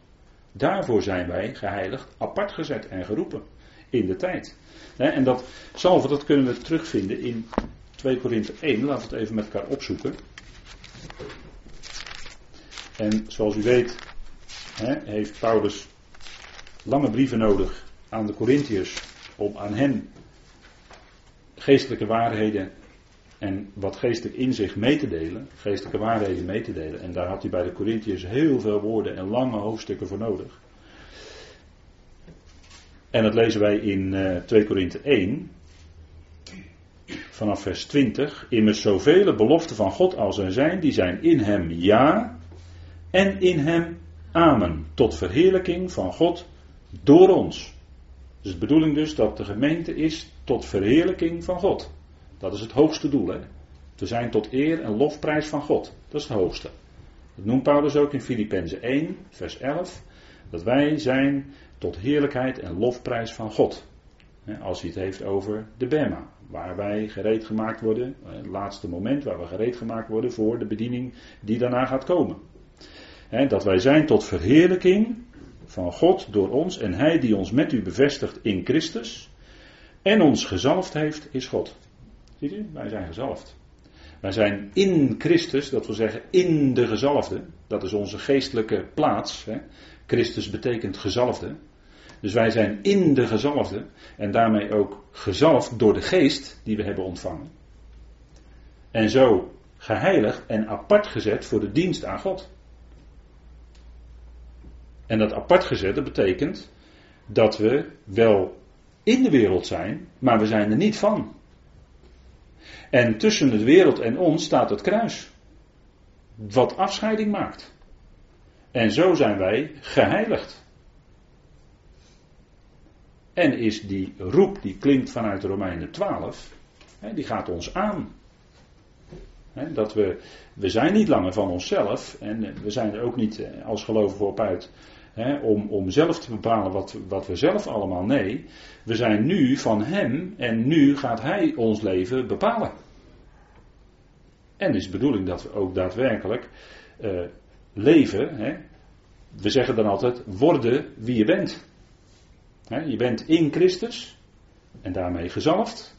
Daarvoor zijn wij geheiligd, apart gezet en geroepen in de tijd. En dat salve, dat kunnen we terugvinden in 2 Korinthe 1. Laten we het even met elkaar opzoeken. En zoals u weet, heeft Paulus lange brieven nodig aan de Corinthiërs om aan hen geestelijke waarheden en wat geestelijk in zich mee te delen, geestelijke waarheden mee te delen. En daar had hij bij de Corinthiërs heel veel woorden en lange hoofdstukken voor nodig. En dat lezen wij in uh, 2 Korinthe 1, vanaf vers 20. Immers zoveel beloften van God als er zijn, die zijn in hem ja en in hem amen. Tot verheerlijking van God door ons. Dus de bedoeling dus dat de gemeente is tot verheerlijking van God. Dat is het hoogste doel. Hè? Te zijn tot eer en lofprijs van God. Dat is het hoogste. Dat noemt Paulus ook in Filippenzen 1, vers 11. Dat wij zijn tot heerlijkheid en lofprijs van God. Als hij het heeft over de Bema. waar wij gereed gemaakt worden, het laatste moment waar we gereed gemaakt worden voor de bediening die daarna gaat komen. dat wij zijn tot verheerlijking van God door ons en Hij die ons met u bevestigt in Christus en ons gezalfd heeft, is God. Ziet u, wij zijn gezalfd. Wij zijn in Christus, dat wil zeggen in de gezalfde. Dat is onze geestelijke plaats. Hè. Christus betekent gezalfde. Dus wij zijn in de gezalfde en daarmee ook gezalfd door de geest die we hebben ontvangen. En zo geheiligd en apart gezet voor de dienst aan God. En dat apart gezet, betekent dat we wel in de wereld zijn, maar we zijn er niet van. En tussen de wereld en ons staat het kruis. Wat afscheiding maakt. En zo zijn wij geheiligd. En is die roep die klinkt vanuit Romeinen 12, hè, die gaat ons aan. Dat we, we zijn niet langer van onszelf en we zijn er ook niet eh, als gelovigen op uit hè, om, om zelf te bepalen wat, wat we zelf allemaal. Nee, we zijn nu van Hem en nu gaat Hij ons leven bepalen. En is de bedoeling dat we ook daadwerkelijk uh, leven. Hè? We zeggen dan altijd: worden wie je bent. Hè? Je bent in Christus en daarmee gezalfd.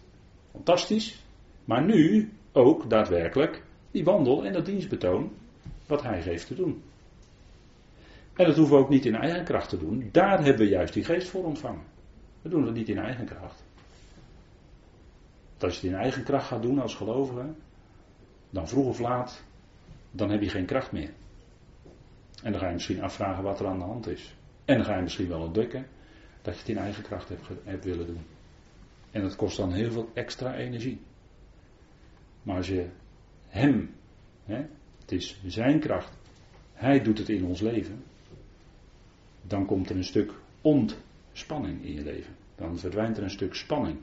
Fantastisch. Maar nu ook daadwerkelijk die wandel en dat dienstbetoon wat Hij geeft te doen. En dat hoeven we ook niet in eigen kracht te doen. Daar hebben we juist die geest voor ontvangen. We doen het niet in eigen kracht. Als je het in eigen kracht gaat doen als gelovige, dan vroeg of laat, dan heb je geen kracht meer. En dan ga je misschien afvragen wat er aan de hand is. En dan ga je misschien wel ontdekken dat je het in eigen kracht hebt, hebt willen doen. En dat kost dan heel veel extra energie. Maar als je Hem, hè, het is Zijn kracht, Hij doet het in ons leven, dan komt er een stuk ontspanning in je leven. Dan verdwijnt er een stuk spanning.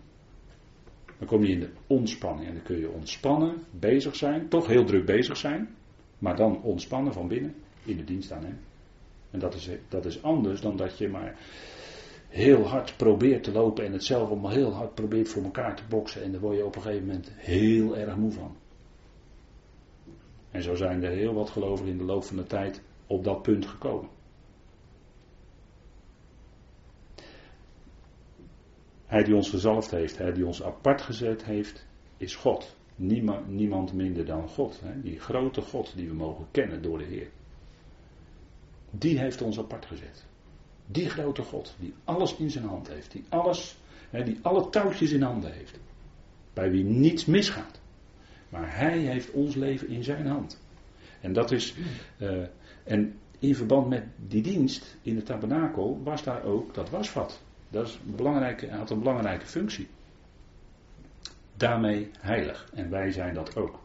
Dan kom je in de ontspanning en dan kun je ontspannen, bezig zijn, toch heel druk bezig zijn, maar dan ontspannen van binnen in de dienst aan Hem. En dat is, dat is anders dan dat je maar heel hard probeert te lopen en het zelf allemaal heel hard probeert voor elkaar te boksen en daar word je op een gegeven moment heel erg moe van. En zo zijn er heel wat gelovigen in de loop van de tijd op dat punt gekomen. Hij die ons gezalfd heeft, hij die ons apart gezet heeft, is God. Niemand, minder dan God. Hè? Die grote God die we mogen kennen door de Heer. Die heeft ons apart gezet. Die grote God, die alles in zijn hand heeft, die alles, hè, die alle touwtjes in handen heeft. Bij wie niets misgaat. Maar hij heeft ons leven in zijn hand. En dat is, uh, en in verband met die dienst in de tabernakel was daar ook dat wasvat. Dat is een belangrijke, had een belangrijke functie. Daarmee heilig. En wij zijn dat ook.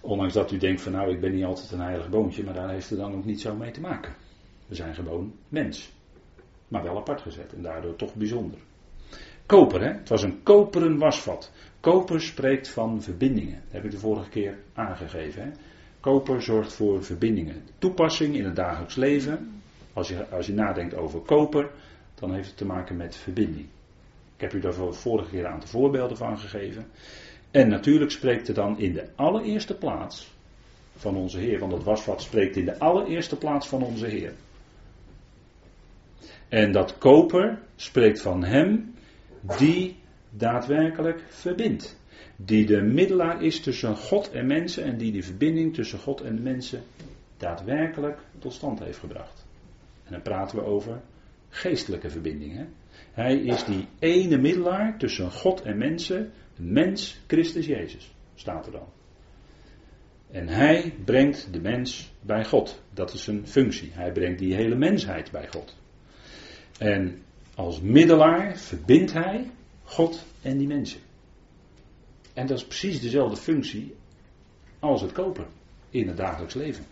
Ondanks dat u denkt van nou ik ben niet altijd een heilig boontje, maar daar heeft het dan ook niet zo mee te maken. We zijn gewoon mens. Maar wel apart gezet en daardoor toch bijzonder. Koper, hè? het was een koperen wasvat. Koper spreekt van verbindingen. Dat heb ik de vorige keer aangegeven. Hè? Koper zorgt voor verbindingen. Toepassing in het dagelijks leven. Als je, als je nadenkt over koper, dan heeft het te maken met verbinding. Ik heb u daar vorige keer een aantal voorbeelden van gegeven. En natuurlijk spreekt het dan in de allereerste plaats van onze Heer, want dat wasvat spreekt in de allereerste plaats van onze Heer. En dat koper spreekt van Hem die daadwerkelijk verbindt. Die de middelaar is tussen God en mensen en die die verbinding tussen God en de mensen daadwerkelijk tot stand heeft gebracht. En dan praten we over geestelijke verbinding. Hè? Hij is die ene middelaar tussen God en mensen, mens Christus Jezus, staat er dan. En hij brengt de mens bij God. Dat is zijn functie. Hij brengt die hele mensheid bij God. En als middelaar verbindt hij God en die mensen. En dat is precies dezelfde functie als het kopen in het dagelijks leven.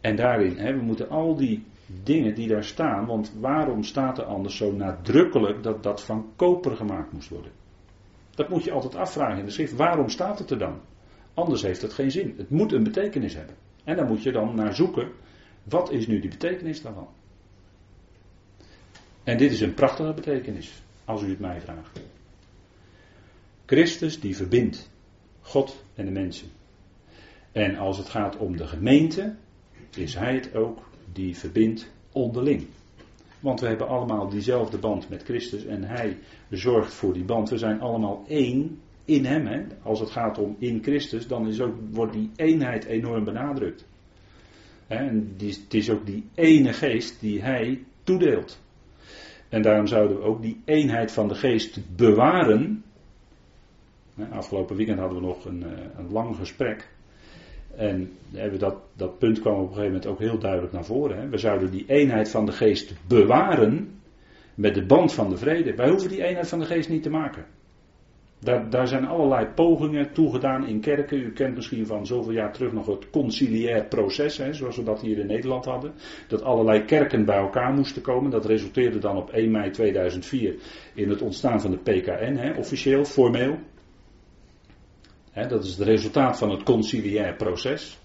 En daarin, hè, we moeten al die dingen die daar staan. Want waarom staat er anders zo nadrukkelijk dat dat van koper gemaakt moest worden? Dat moet je altijd afvragen in de schrift. Waarom staat het er dan? Anders heeft het geen zin. Het moet een betekenis hebben. En dan moet je dan naar zoeken. Wat is nu die betekenis daarvan? En dit is een prachtige betekenis, als u het mij vraagt. Christus die verbindt God en de mensen. En als het gaat om de gemeente, is Hij het ook die verbindt onderling. Want we hebben allemaal diezelfde band met Christus en Hij zorgt voor die band. We zijn allemaal één in Hem. Hè? Als het gaat om in Christus, dan is ook, wordt die eenheid enorm benadrukt. En het is ook die ene geest die Hij toedeelt. En daarom zouden we ook die eenheid van de geest bewaren. Afgelopen weekend hadden we nog een, eh, een lang gesprek. En dat, dat punt kwam op een gegeven moment ook heel duidelijk naar voren. Hè. We zouden die eenheid van de geest bewaren met de band van de vrede. Wij hoeven die eenheid van de geest niet te maken. Daar, daar zijn allerlei pogingen toegedaan in kerken. U kent misschien van zoveel jaar terug nog het conciliair proces, hè, zoals we dat hier in Nederland hadden. Dat allerlei kerken bij elkaar moesten komen. Dat resulteerde dan op 1 mei 2004 in het ontstaan van de PKN, hè, officieel, formeel dat is het resultaat van het conciliair proces.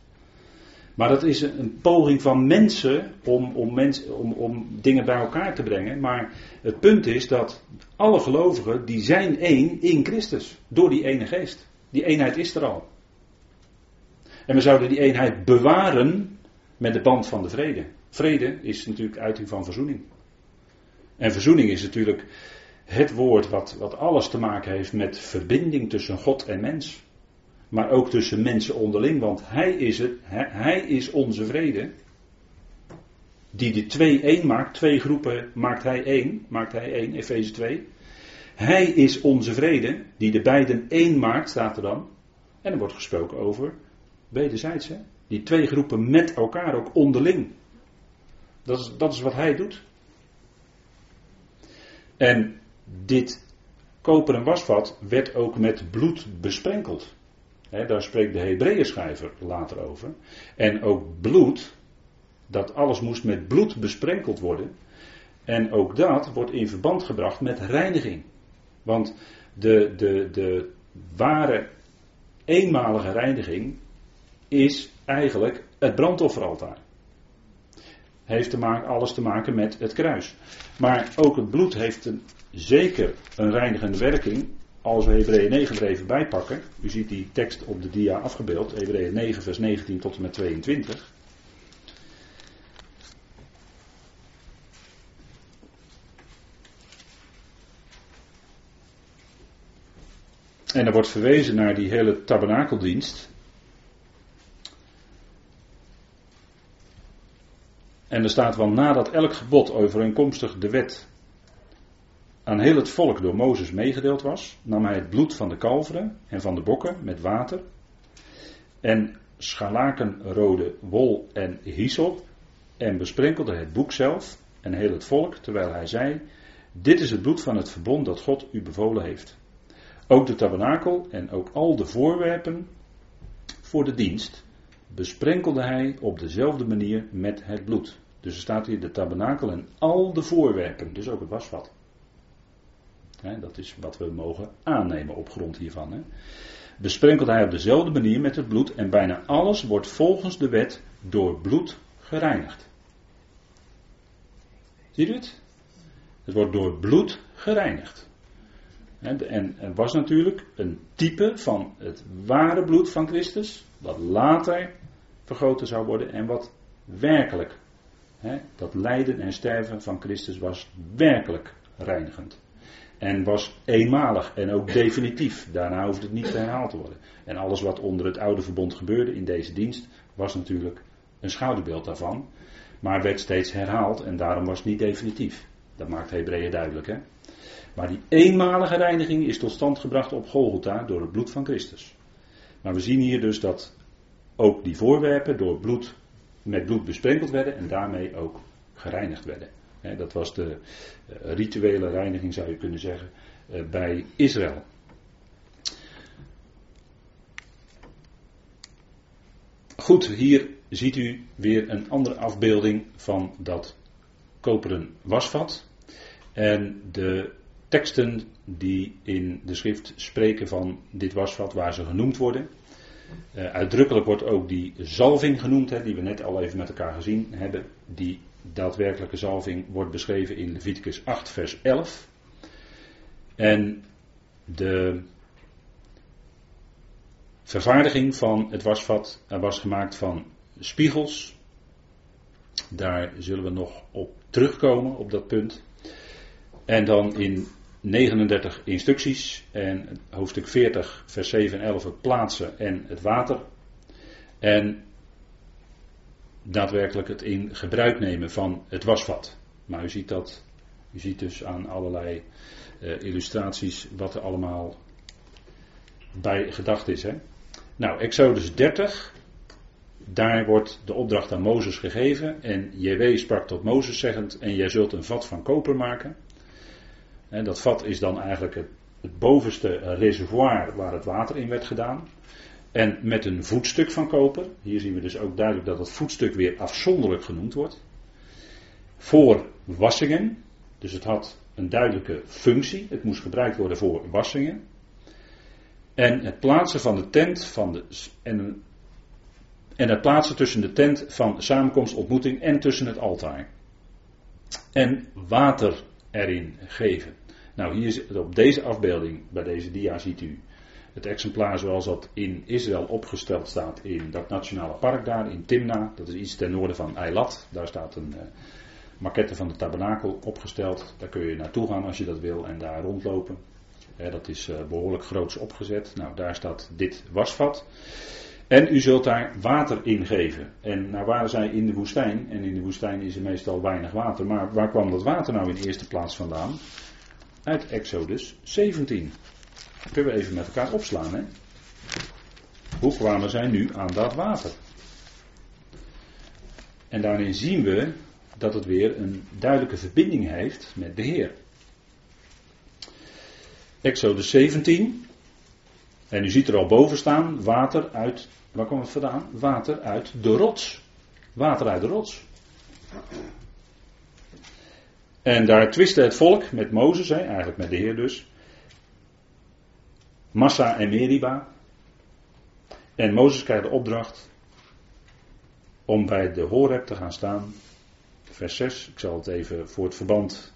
Maar dat is een, poging van mensen om, om, om, om dingen bij elkaar te brengen. Maar het punt is dat alle gelovigen, die zijn één in Christus. Door die ene geest. Die eenheid is er al. En we zouden die eenheid bewaren met de band van de vrede. Vrede is natuurlijk uiting van verzoening. En verzoening is natuurlijk het woord wat, wat alles te maken heeft met verbinding tussen God en mens maar ook tussen mensen onderling, want Hij is het, Hij is onze vrede. Die de twee één maakt, twee groepen maakt Hij één, maakt Hij één, Efeze 2. Hij is onze vrede, die de beiden één maakt, staat er dan. En er wordt gesproken over wederzijds, hè? die twee groepen met elkaar ook onderling. Dat is, dat is wat Hij doet. En dit koperen wasvat werd ook met bloed besprenkeld daar spreekt de Hebreeënschrijver later over. En ook bloed, dat alles moest met bloed besprenkeld worden. En ook dat wordt in verband gebracht met reiniging. Want de, de, de ware eenmalige reiniging is eigenlijk het brandofferaltaar. Heeft te maken, alles te maken met het kruis. Maar ook het bloed heeft een, zeker een reinigende werking als we Hebreeën 9 er even bij pakken, u ziet die tekst op de dia afgebeeld, Hebreeën 9 vers 19 tot en met 22. En er wordt verwezen naar die hele tabernakeldienst. En er staat wel nadat elk gebod overeenkomstig de wet aan heel het volk door Mozes meegedeeld was, nam hij het bloed van de kalveren en van de bokken met water en scharlakenrode wol en hyssop en besprenkelde het boek zelf en heel het volk, terwijl hij zei, dit is het bloed van het verbond dat God u bevolen heeft. Ook de tabernakel en ook al de voorwerpen voor de dienst besprenkelde hij op dezelfde manier met het bloed. Dus er staat hier de tabernakel en al de voorwerpen, dus ook het wasvat dat is wat we mogen aannemen op grond hiervan. Besprenkelt hij op dezelfde manier met het bloed en bijna alles wordt volgens de wet door bloed gereinigd. Ziet u het? Het wordt door bloed gereinigd. En er was natuurlijk een type van het ware bloed van Christus, wat later vergoten zou worden en wat werkelijk, dat lijden en sterven van Christus was werkelijk reinigend. En was eenmalig en ook definitief. Daarna hoefde het niet herhaald te worden. En alles wat onder het oude verbond gebeurde in deze dienst was natuurlijk een schouderbeeld daarvan. Maar werd steeds herhaald en daarom was het niet definitief. Dat maakt Hebreeën duidelijk. Hè? Maar die eenmalige reiniging is tot stand gebracht op Golgotha door het bloed van Christus. Maar we zien hier dus dat ook die voorwerpen door bloed, met bloed besprenkeld werden en daarmee ook gereinigd werden dat was de eh, rituele reiniging, zou je kunnen zeggen, eh, bij Israël. Goed, hier ziet u weer een andere afbeelding van dat koperen wasvat. En de teksten die in de schrift spreken van dit wasvat, waar ze genoemd worden. Uh, uitdrukkelijk wordt ook die zalving genoemd, hè, die we net al even met elkaar gezien hebben. Die daadwerkelijke zalving wordt beschreven in Leviticus 8, vers 11. En de vervaardiging van het wasvat was gemaakt van spiegels. Daar zullen we nog op terugkomen, op dat punt. En dan in 39 instructies en hoofdstuk 40, vers 7 en 11 het plaatsen en het water. En daadwerkelijk het in gebruik nemen van het wasvat. Maar u ziet dat, u ziet dus aan allerlei uh, illustraties wat er allemaal bij gedacht is. Hè? Nou, Exodus 30, daar wordt de opdracht aan Mozes gegeven. En JW sprak tot Mozes zeggend: En jij zult een vat van koper maken. En dat vat is dan eigenlijk het bovenste reservoir waar het water in werd gedaan. En met een voetstuk van koper. Hier zien we dus ook duidelijk dat het voetstuk weer afzonderlijk genoemd wordt. Voor wassingen. Dus het had een duidelijke functie. Het moest gebruikt worden voor wassingen. En het plaatsen van de tent van de, en, en het plaatsen tussen de tent van samenkomst, ontmoeting en tussen het altaar. En water erin geven. Nou, hier op deze afbeelding, bij deze dia, ziet u het exemplaar zoals dat in Israël opgesteld staat in dat nationale park daar, in Timna. Dat is iets ten noorden van Eilat. Daar staat een uh, maquette van de tabernakel opgesteld. Daar kun je naartoe gaan als je dat wil en daar rondlopen. dat is uh, behoorlijk groots opgezet. Nou, daar staat dit wasvat. En u zult daar water in geven. En nou waren zij in de woestijn. En in de woestijn is er meestal weinig water. Maar waar kwam dat water nou in de eerste plaats vandaan? Uit Exodus 17. Kunnen we even met elkaar opslaan. Hè? Hoe kwamen zij nu aan dat water? En daarin zien we dat het weer een duidelijke verbinding heeft met de Heer. Exodus 17. En u ziet er al boven staan, water uit, waar komt het vandaan? Water uit de rots. Water uit de rots. En daar twistte het volk met Mozes, eigenlijk met de Heer dus. Massa en Meriba. En Mozes krijgt de opdracht om bij de Horeb te gaan staan. Vers 6, ik zal het even voor het verband,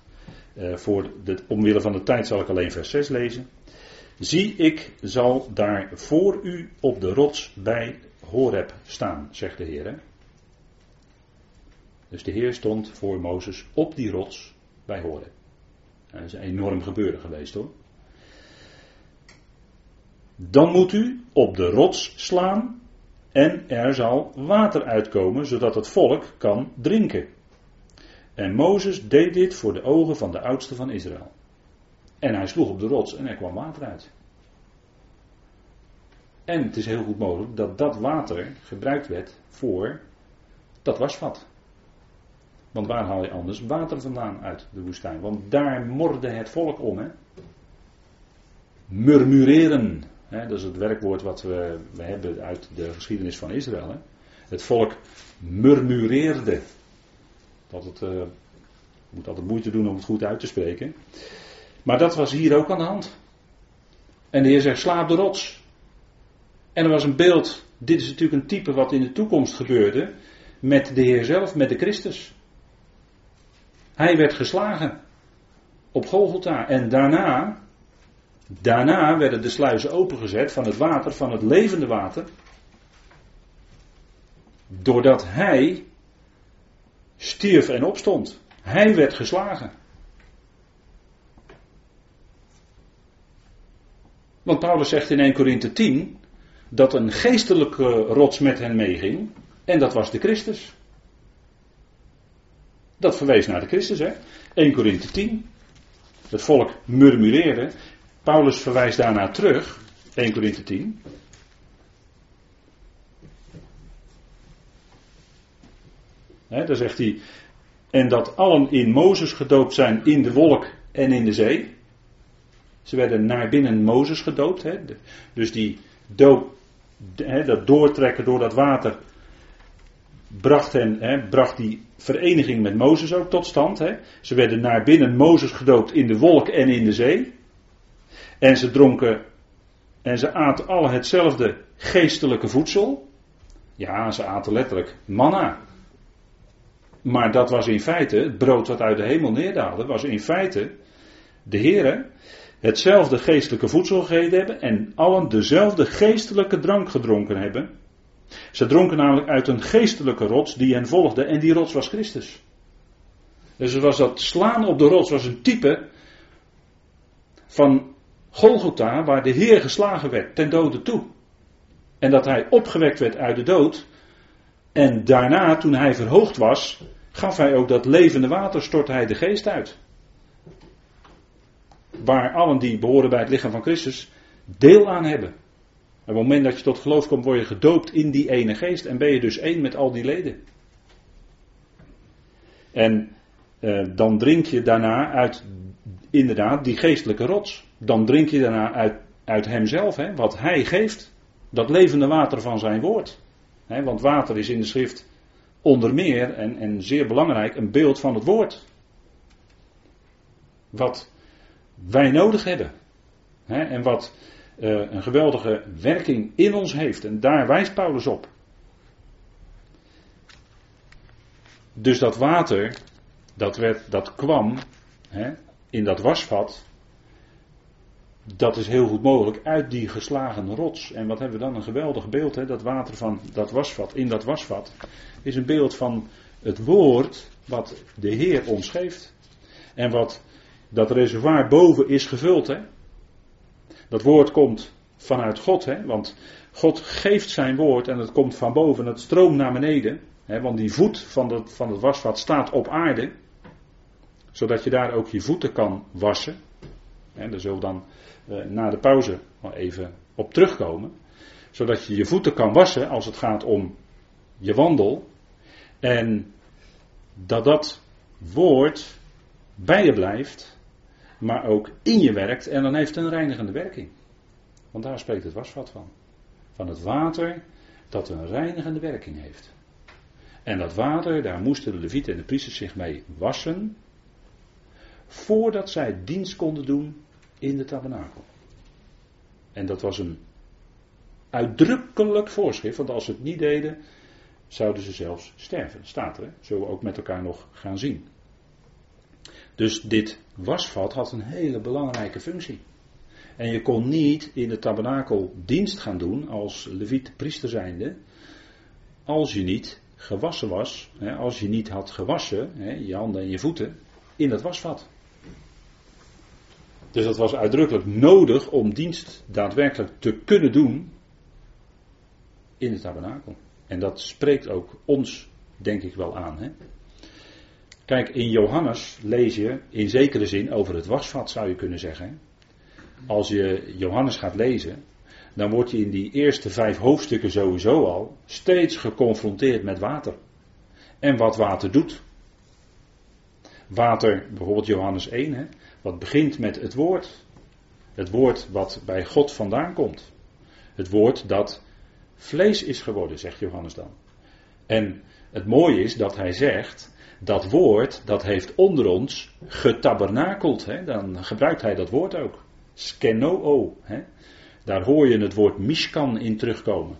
eh, voor de, omwille van de tijd zal ik alleen vers 6 lezen. Zie, ik zal daar voor u op de rots bij Horeb staan, zegt de Heer. Dus de Heer stond voor Mozes op die rots bij Horeb. Dat is een enorm gebeuren geweest hoor. Dan moet u op de rots slaan en er zal water uitkomen, zodat het volk kan drinken. En Mozes deed dit voor de ogen van de oudste van Israël. En hij sloeg op de rots en er kwam water uit. En het is heel goed mogelijk dat dat water gebruikt werd voor dat wasvat. Want waar haal je anders water vandaan uit de woestijn? Want daar morde het volk om. Hè? Murmureren. Hè? Dat is het werkwoord wat we, we hebben uit de geschiedenis van Israël. Het volk murmureerde. Dat het, uh, moet altijd moeite doen om het goed uit te spreken. Maar dat was hier ook aan de hand. En de Heer zegt: slaap de rots. En er was een beeld. Dit is natuurlijk een type wat in de toekomst gebeurde. Met de Heer zelf, met de Christus. Hij werd geslagen op Golgotha. En daarna, daarna werden de sluizen opengezet van het water, van het levende water. Doordat hij stierf en opstond. Hij werd geslagen. Want Paulus zegt in 1 Korinthe 10 dat een geestelijke rots met hen meeging. En dat was de Christus. Dat verwees naar de Christus, hè? 1 Korinthe 10. Het volk murmureerde. Paulus verwijst daarna terug. 1 Korinthe 10. He, daar zegt hij. En dat allen in Mozes gedoopt zijn in de wolk en in de zee. Ze werden naar binnen Mozes gedoopt. He. Dus die doop, he, dat doortrekken door dat water bracht, hen, bracht die vereniging met Mozes ook tot stand. Ze werden naar binnen Mozes gedoopt in de wolk en in de zee. En ze dronken en ze aten alle hetzelfde geestelijke voedsel. Ja, ze aten letterlijk manna. Maar dat was in feite, het brood wat uit de hemel neerdaalde, was in feite de Heere hetzelfde geestelijke voedsel gegeten hebben en allen dezelfde geestelijke drank gedronken hebben. Ze dronken namelijk uit een geestelijke rots die hen volgde en die rots was Christus. Dus was dat slaan op de rots was een type van Golgotha waar de Heer geslagen werd ten dode toe. En dat hij opgewekt werd uit de dood. En daarna, toen hij verhoogd was, gaf hij ook dat levende water, stortte hij de geest uit. Waar allen die behoren bij het lichaam van Christus deel aan hebben. Op het moment dat je tot geloof komt, word je gedoopt in die ene geest en ben je dus één met al die leden. En eh, dan drink je daarna uit inderdaad die geestelijke rots. Dan drink je daarna uit, uit hemzelf, hè, wat hij geeft. Dat levende water van zijn woord. Hè, want water is in de schrift onder meer en, en zeer belangrijk een beeld van het woord. Wat wij nodig hebben. Hè, en wat uh, een geweldige werking in ons heeft. En daar wijst Paulus op. Dus dat water, dat, werd, dat kwam hè, in dat wasvat. Dat is heel goed mogelijk uit die geslagen rots. En wat hebben we dan? Een geweldig beeld. Hè? Dat water van dat wasvat, in dat wasvat, is een beeld van het woord wat de Heer ons geeft. En wat dat reservoir boven is gevuld. Hè? Dat woord komt vanuit God. Hè? Want God geeft zijn woord en het komt van boven. Het stroomt naar beneden. Hè? Want die voet van, dat, van het wasvat staat op aarde. Zodat je daar ook je voeten kan wassen. En daar zullen we dan uh, na de pauze wel even op terugkomen. Zodat je je voeten kan wassen als het gaat om je wandel. En dat dat woord bij je blijft, maar ook in je werkt. En dan heeft het een reinigende werking. Want daar spreekt het wasvat van. Van het water dat een reinigende werking heeft. En dat water, daar moesten de levieten en de priesters zich mee wassen voordat zij dienst konden doen in de tabernakel. En dat was een uitdrukkelijk voorschrift, want als ze het niet deden, zouden ze zelfs sterven. Staat er, zullen we ook met elkaar nog gaan zien. Dus dit wasvat had een hele belangrijke functie. En je kon niet in de tabernakel dienst gaan doen als leviet priester zijnde, als je niet gewassen was, als je niet had gewassen, je handen en je voeten, in dat wasvat. Dus dat was uitdrukkelijk nodig om dienst daadwerkelijk te kunnen doen in het tabernakel. En dat spreekt ook ons, denk ik wel aan. Hè? Kijk, in Johannes lees je in zekere zin over het wasvat, zou je kunnen zeggen. Als je Johannes gaat lezen, dan word je in die eerste vijf hoofdstukken sowieso al steeds geconfronteerd met water. En wat water doet. Water, bijvoorbeeld Johannes 1, hè, wat begint met het woord. Het woord wat bij God vandaan komt. Het woord dat vlees is geworden, zegt Johannes dan. En het mooie is dat hij zegt, dat woord, dat heeft onder ons getabernakeld. Hè? Dan gebruikt hij dat woord ook. Skenoo. Hè? Daar hoor je het woord mishkan in terugkomen.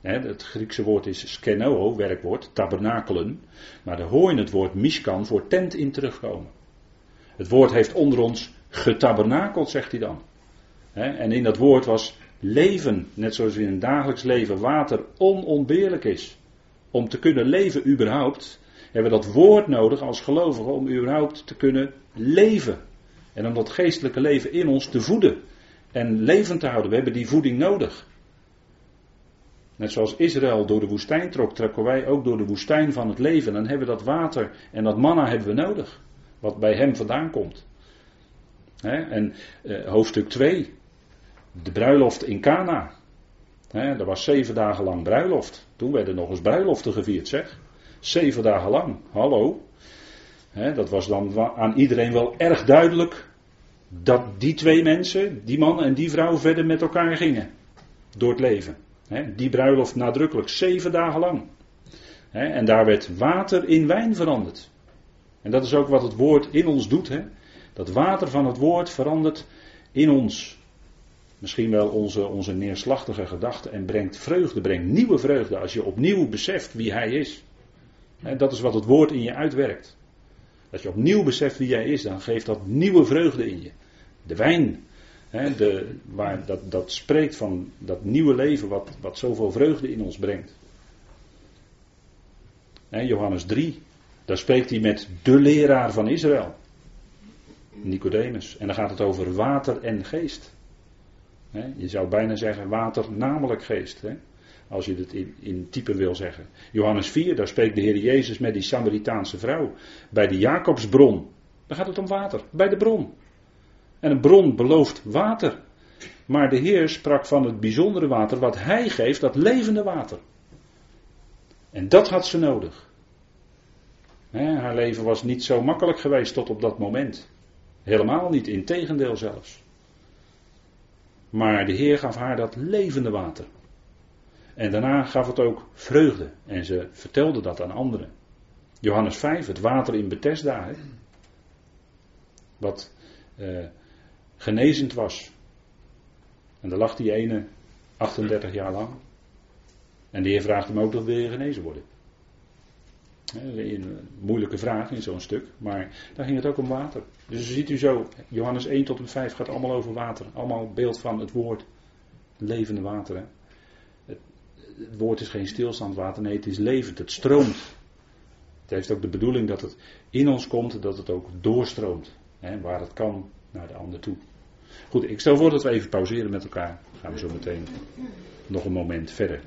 Hè, het Griekse woord is skenoo, werkwoord, tabernakelen. Maar daar hoor je het woord mishkan voor tent in terugkomen. Het woord heeft onder ons getabernakeld, zegt hij dan. En in dat woord was leven, net zoals in een dagelijks leven water onontbeerlijk is. Om te kunnen leven überhaupt, hebben we dat woord nodig als gelovigen om überhaupt te kunnen leven. En om dat geestelijke leven in ons te voeden en levend te houden. We hebben die voeding nodig. Net zoals Israël door de woestijn trok, trekken wij ook door de woestijn van het leven. En dan hebben we dat water en dat manna hebben we nodig wat bij hem vandaan komt. en eh, hoofdstuk 2, de bruiloft in Cana. er was zeven dagen lang bruiloft. Toen werden nog eens bruiloften gevierd, zeg. Zeven dagen lang, hallo. dat was dan aan iedereen wel erg duidelijk dat die twee mensen, die man en die vrouw, verder met elkaar gingen. Door het leven. die bruiloft nadrukkelijk, zeven dagen lang. en daar werd water in wijn veranderd. En dat is ook wat het woord in ons doet. Hè? Dat water van het woord verandert in ons. Misschien wel onze, onze neerslachtige gedachten en brengt vreugde, brengt nieuwe vreugde als je opnieuw beseft wie Hij is. Dat is wat het woord in je uitwerkt. Dat je opnieuw beseft wie Hij is, dan geeft dat nieuwe vreugde in je. De wijn. Hè, de, waar, dat, dat spreekt van dat nieuwe leven wat, wat zoveel vreugde in ons brengt. Johannes 3, daar spreekt hij met de leraar van Israël. Nicodemus. En dan gaat het over water en geest. Je zou bijna zeggen water, namelijk geest. Als je het in, in type wil zeggen. Johannes 4, daar spreekt de Heer Jezus met die Samaritaanse vrouw. Bij de Jacobsbron. Dan gaat het om water. Bij de bron. En een bron belooft water. Maar de Heer sprak van het bijzondere water wat Hij geeft, dat levende water. En dat had ze nodig. Haar leven was niet zo makkelijk geweest tot op dat moment. Helemaal niet, in tegendeel zelfs. Maar de Heer gaf haar dat levende water. En daarna gaf het ook vreugde. En ze vertelde dat aan anderen. Johannes 5, het water in Bethesda. Wat eh, genezend was. En daar lag die ene 38 jaar lang. En de Heer vraagt hem ook dat wil je genezen worden. Een moeilijke vraag in zo'n stuk, maar daar ging het ook om water. Dus ziet u zo, Johannes 1 tot en met 5 gaat allemaal over water. Allemaal beeld van het woord levende water. Het, het, woord is geen stilstand water, nee, het is levend, het stroomt. Het heeft ook de bedoeling dat het in ons komt, dat het ook doorstroomt. Hè? Waar het kan, naar de ander toe. Goed, ik stel voor dat we even pauzeren met elkaar. Dan gaan we zo meteen nog een moment verder.